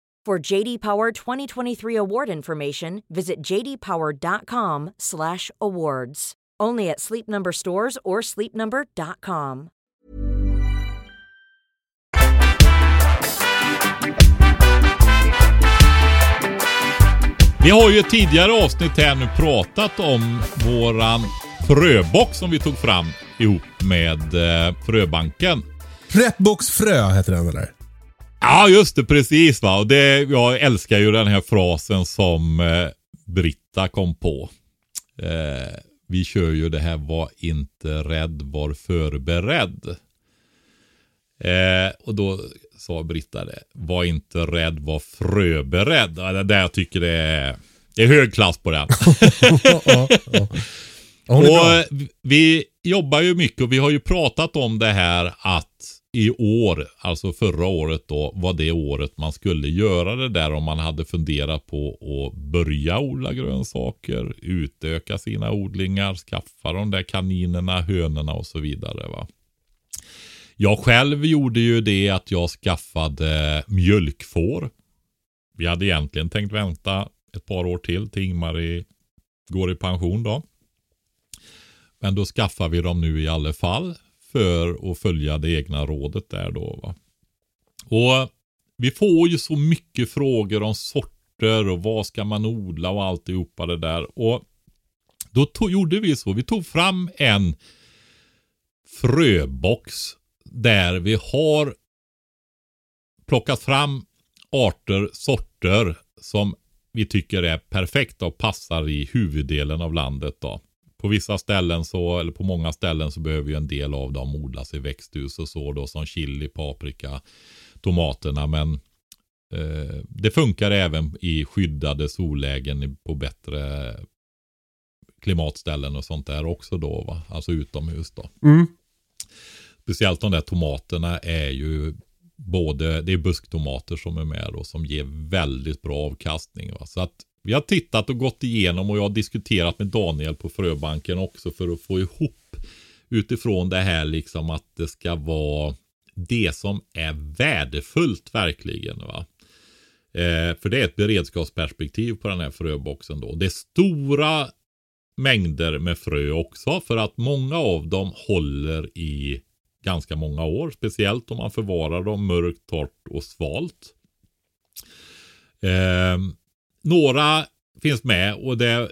For JD Power 2023 award information, visit jdpower.com/awards. Only at Sleep Number stores or sleepnumber.com. Vi har ju tidigare avsnitt här nu pratat om våran fröbox som vi tog fram ihop med eh, Fröbanken. Prepbox frö heter den eller? Ja, just det. Precis va. Och det, jag älskar ju den här frasen som eh, Britta kom på. Eh, vi kör ju det här var inte rädd, var förberedd. Eh, och då sa Britta det. Var inte rädd, var fröberedd. Ja, det där jag tycker det är, det är hög klass på den. ja, ja. och vi jobbar ju mycket och vi har ju pratat om det här att i år, alltså förra året då, var det året man skulle göra det där om man hade funderat på att börja odla grönsaker, utöka sina odlingar, skaffa de där kaninerna, hönorna och så vidare. Va? Jag själv gjorde ju det att jag skaffade mjölkfår. Vi hade egentligen tänkt vänta ett par år till till Ingmarie går i pension då. Men då skaffar vi dem nu i alla fall för att följa det egna rådet där då. Va? Och vi får ju så mycket frågor om sorter och vad ska man odla och alltihopa det där. Och då tog, gjorde vi så. Vi tog fram en fröbox där vi har plockat fram arter, sorter som vi tycker är perfekta och passar i huvuddelen av landet. Då. På vissa ställen så, eller på många ställen så behöver ju en del av dem odlas i växthus och så då som chili, paprika, tomaterna. Men eh, det funkar även i skyddade sollägen på bättre klimatställen och sånt där också då. Va? Alltså utomhus då. Mm. Speciellt de där tomaterna är ju både, det är busktomater som är med och som ger väldigt bra avkastning. Va? Så att vi har tittat och gått igenom och jag har diskuterat med Daniel på Fröbanken också för att få ihop utifrån det här liksom att det ska vara det som är värdefullt verkligen. Va? Eh, för det är ett beredskapsperspektiv på den här fröboxen då. Det är stora mängder med frö också för att många av dem håller i ganska många år. Speciellt om man förvarar dem mörkt, torrt och svalt. Eh, några finns med och det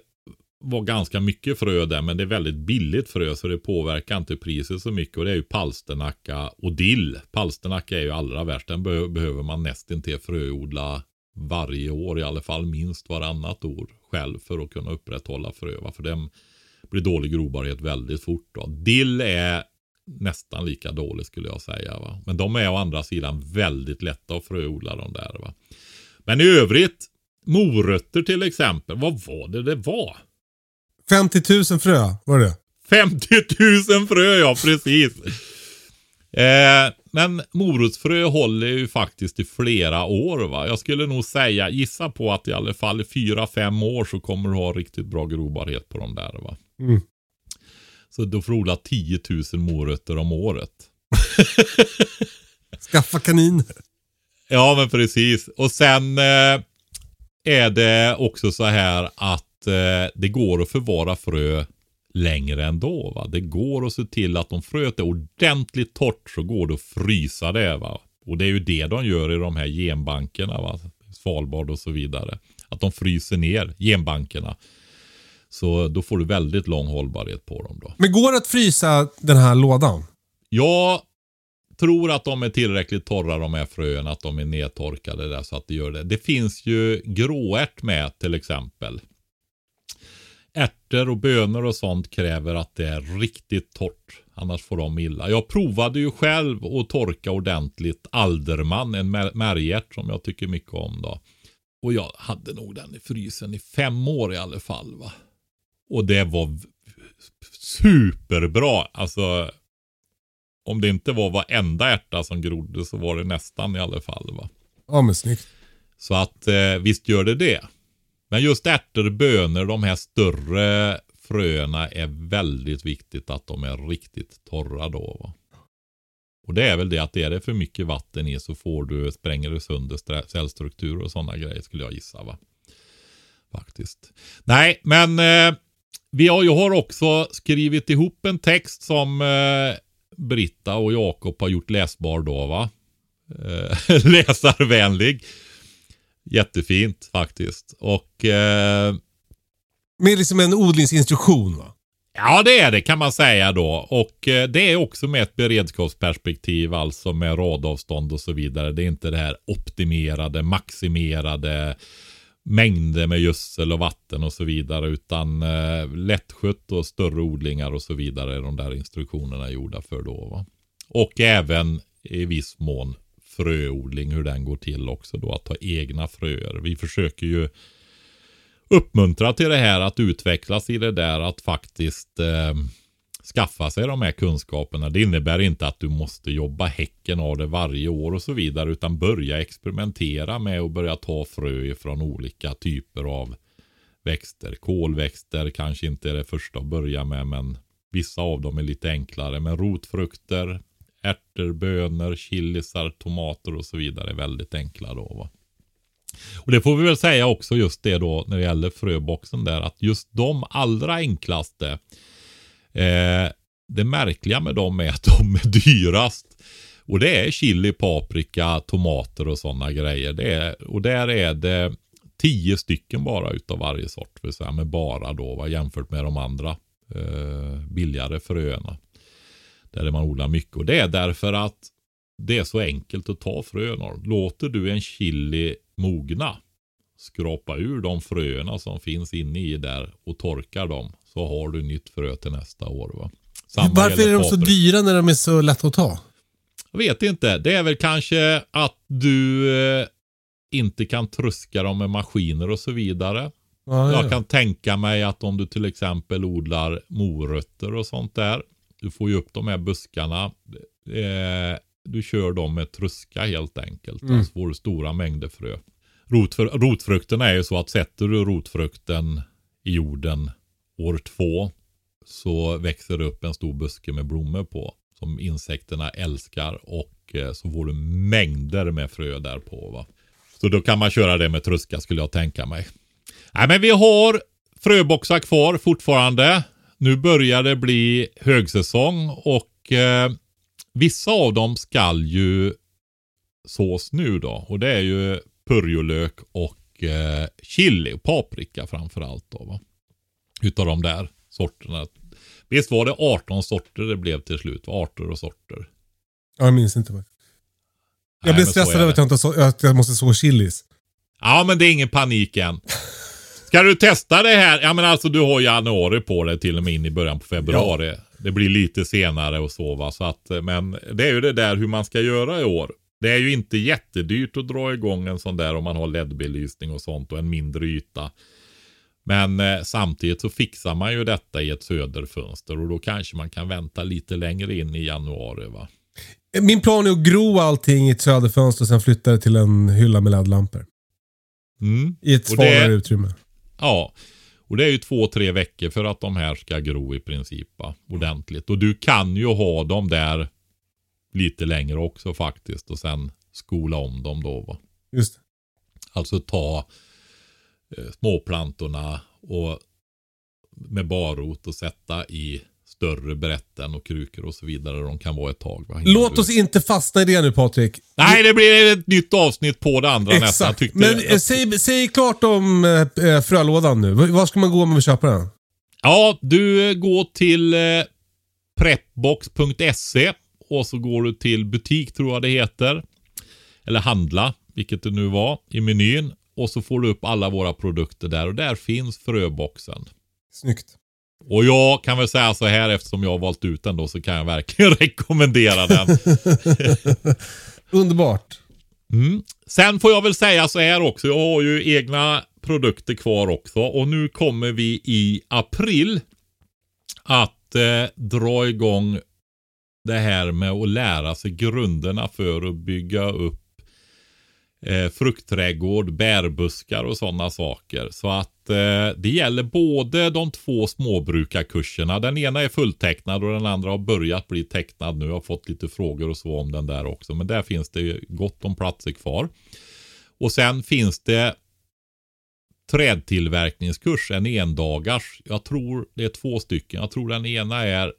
var ganska mycket frö där men det är väldigt billigt frö så det påverkar inte priset så mycket och det är ju palsternacka och dill. Palsternacka är ju allra värst. Den be behöver man nästan till fröodla varje år i alla fall minst varannat år själv för att kunna upprätthålla frö. För den blir dålig grobarhet väldigt fort. Då. Dill är nästan lika dålig skulle jag säga. Va? Men de är å andra sidan väldigt lätta att fröodla de där. Va? Men i övrigt, morötter till exempel. Vad var det det var? 50 000 frö var det. 50 000 frö ja, precis. Eh, men morotsfrö håller ju faktiskt i flera år. va. Jag skulle nog säga, gissa på att i alla fall i 4-5 år så kommer du ha riktigt bra grobarhet på de där. va. Mm. Så då får du odla 10 000 morötter om året. Skaffa kaniner. Ja men precis. Och sen eh, är det också så här att eh, det går att förvara frö längre ändå. Va? Det går att se till att om fröet är ordentligt torrt så går det att frysa det. Va? Och det är ju det de gör i de här genbankerna. Va? Svalbard och så vidare. Att de fryser ner genbankerna. Så då får du väldigt lång hållbarhet på dem då. Men går det att frysa den här lådan? Jag tror att de är tillräckligt torra de här fröerna, att de är nedtorkade där så att det gör det. Det finns ju gråärt med till exempel. Ärtor och bönor och sånt kräver att det är riktigt torrt. Annars får de illa. Jag provade ju själv att torka ordentligt alderman, en märgärt som jag tycker mycket om då. Och jag hade nog den i frysen i fem år i alla fall. va. Och det var superbra. Alltså om det inte var varenda ärta som grodde så var det nästan i alla fall. va. Ja men snyggt. Så att eh, visst gör det det. Men just ärtor, bönor, de här större fröna är väldigt viktigt att de är riktigt torra då. Va? Och det är väl det att är det för mycket vatten i så får du, spränger du sönder cellstruktur och sådana grejer skulle jag gissa va. Faktiskt. Nej, men eh, vi har, jag har också skrivit ihop en text som eh, Britta och Jakob har gjort läsbar då va. Eh, läsarvänlig. Jättefint faktiskt. Och... Eh, Med liksom en odlingsinstruktion va? Ja, det är det kan man säga då. Och eh, det är också med ett beredskapsperspektiv, alltså med radavstånd och så vidare. Det är inte det här optimerade, maximerade mängder med gödsel och vatten och så vidare. Utan eh, lättskött och större odlingar och så vidare är de där instruktionerna gjorda för då. Va? Och även i viss mån fröodling, hur den går till också då. Att ha egna fröer. Vi försöker ju uppmuntra till det här att utvecklas i det där att faktiskt eh, skaffa sig de här kunskaperna. Det innebär inte att du måste jobba häcken av det varje år och så vidare. Utan börja experimentera med att börja ta frö från olika typer av växter. Kolväxter kanske inte är det första att börja med men vissa av dem är lite enklare. Men rotfrukter, ärtor, bönor, chilisar, tomater och så vidare är väldigt enkla då. Va? Och det får vi väl säga också just det då när det gäller fröboxen där att just de allra enklaste eh, det märkliga med dem är att de är dyrast. Och det är chili, paprika, tomater och sådana grejer. Det är, och där är det tio stycken bara utav varje sort. Vill säga med bara då va, jämfört med de andra eh, billigare fröerna. Där man odlar mycket. Och det är därför att det är så enkelt att ta fröna. Låter du en chili mogna, skrapa ur de fröna som finns inne i där och torkar dem. Så har du nytt frö till nästa år. Va? Samma Varför är de så dyra när de är så lätta att ta? Jag vet inte. Det är väl kanske att du eh, inte kan truska dem med maskiner och så vidare. Ah, jag ja. kan tänka mig att om du till exempel odlar morötter och sånt där. Du får ju upp de här buskarna. Eh, du kör dem med truska helt enkelt. Mm. Så får du stora mängder frö. Rotfr rotfrukterna är ju så att sätter du rotfrukten i jorden år två så växer det upp en stor buske med blommor på. Som insekterna älskar och eh, så får du mängder med frö där på. Va? Så då kan man köra det med truska skulle jag tänka mig. Nej men vi har fröboxar kvar fortfarande. Nu börjar det bli högsäsong och eh, vissa av dem skall ju sås nu då. Och det är ju purjolök och eh, chili och paprika framförallt. Då, va? Utav de där sorterna. Visst var det 18 sorter det blev till slut? Arter och sorter. Ja, jag minns inte. Jag Nej, så stressad över att jag, inte så, att jag måste så chilis. Ja, men det är ingen panik än. Ska du testa det här? Ja, men alltså du har januari på dig till och med in i början på februari. Det blir lite senare och så va. Så att, eh, men det är ju det där hur man ska göra i år. Det är ju inte jättedyrt att dra igång en sån där om man har LED-belysning och sånt och en mindre yta. Men eh, samtidigt så fixar man ju detta i ett söderfönster och då kanske man kan vänta lite längre in i januari va. Min plan är att gro allting i ett söderfönster och sen flytta det till en hylla med LED-lampor. Mm. I ett Och det- svalare utrymme. Ja, och det är ju två, tre veckor för att de här ska gro i princip va? ordentligt. Och du kan ju ha dem där lite längre också faktiskt och sen skola om dem då. Va? Just det. Alltså ta eh, småplantorna och med barrot och sätta i större brätten och krukor och så vidare. De kan vara ett tag. Låt oss inte fastna i det nu Patrik. Nej, det blir ett nytt avsnitt på det andra nästan. Tyckte- Men jag- eh, säg, säg klart om eh, frölådan nu. Var ska man gå om man vill köpa den? Ja, du går till eh, prepbox.se och så går du till butik tror jag det heter. Eller handla, vilket det nu var, i menyn. Och så får du upp alla våra produkter där och där finns fröboxen. Snyggt. Och jag kan väl säga så här eftersom jag har valt ut den då så kan jag verkligen rekommendera den. Underbart. Mm. Sen får jag väl säga så här också. Jag har ju egna produkter kvar också. Och nu kommer vi i april att eh, dra igång det här med att lära sig grunderna för att bygga upp eh, fruktträdgård, bärbuskar och sådana saker. Så att eh, det gäller både de två småbrukarkurserna. Den ena är fulltecknad och den andra har börjat bli tecknad nu. Jag har fått lite frågor och så om den där också. Men där finns det gott om platser kvar. Och sen finns det trädtillverkningskurs, en endagars. Jag tror det är två stycken. Jag tror den ena är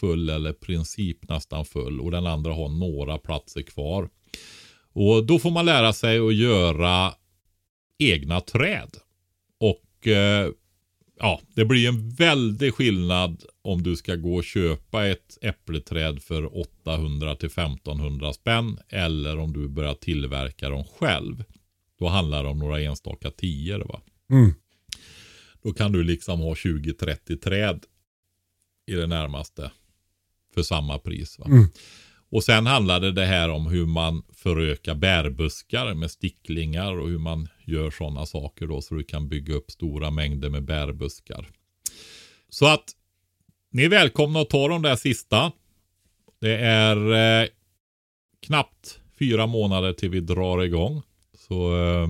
full eller princip nästan full och den andra har några platser kvar. Och då får man lära sig att göra egna träd. Och eh, ja, det blir en väldig skillnad om du ska gå och köpa ett äppleträd för 800 till 1500 spänn eller om du börjar tillverka dem själv. Då handlar det om några enstaka tior va. Mm. Då kan du liksom ha 20-30 träd i det närmaste för samma pris. Va? Mm. Och sen handlade det här om hur man förökar bärbuskar med sticklingar och hur man gör sådana saker då så du kan bygga upp stora mängder med bärbuskar. Så att ni är välkomna att ta de där sista. Det är eh, knappt fyra månader till vi drar igång. Så eh,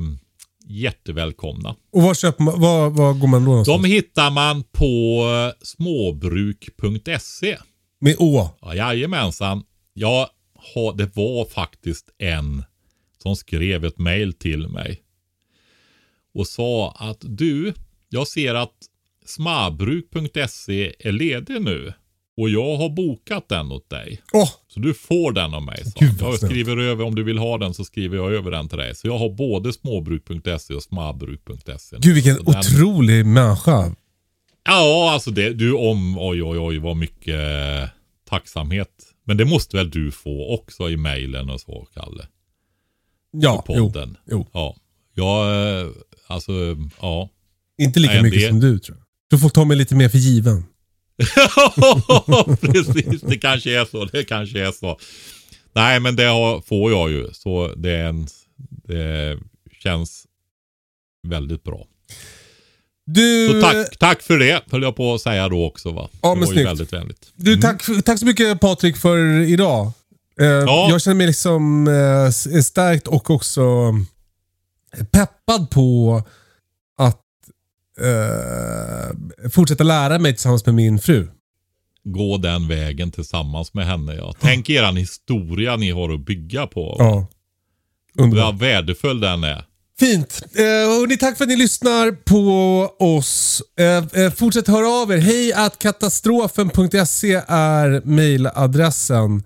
jättevälkomna. Och var, köper man, var, var går man då någonstans? De hittar man på eh, småbruk.se. Med Å. Ja, jajamensan. Jag det var faktiskt en som skrev ett mail till mig. Och sa att du, jag ser att smabruk.se är ledig nu. Och jag har bokat den åt dig. Åh, Så du får den av mig. vad Jag skriver över, om du vill ha den så skriver jag över den till dig. Så jag har både småbruk.se och smabruk.se. gud vilken Så den- otrolig människa. Ja, alltså det, du om, oj oj oj vad mycket tacksamhet. Men det måste väl du få också i mejlen och så, Kalle? Ja, jo, podden. jo. Ja. Jag, eh, alltså, ja. Inte lika Nej, mycket det- som du tror jag. Du får ta mig lite mer för given. Precis, det kanske är så. Det kanske är så. Nej, men det har, får jag ju. Så det, en, det känns väldigt bra. Du, Så tack, tack för det, höll jag på att säga då också. Va? Ja, det men var ju snyggt. väldigt vänligt. du Mm. tack, tack så mycket Patrik för idag. Eh, Jag känner mig liksom eh, stärkt och också peppad på att eh, fortsätta lära mig tillsammans med min fru. gå den vägen tillsammans med henne. Ja. Tänk eran historia ni har att bygga på. Ja. Underbart. Vad värdefull den är. Fint. Eh, hörni, tack för att ni lyssnar på oss. Eh, eh, fortsätt höra av er. Hej att katastrofen.se är mailadressen.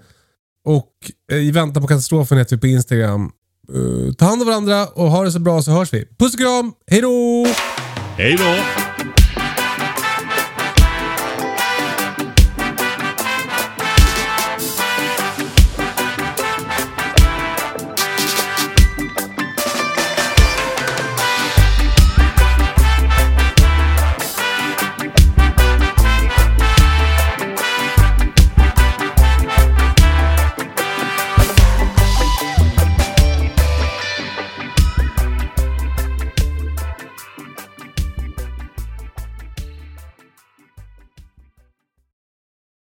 Och eh, i väntan på katastrofen heter vi på Instagram. eh, ta hand om varandra och ha det så bra så hörs vi. Puss och kram, hej då! Hej då!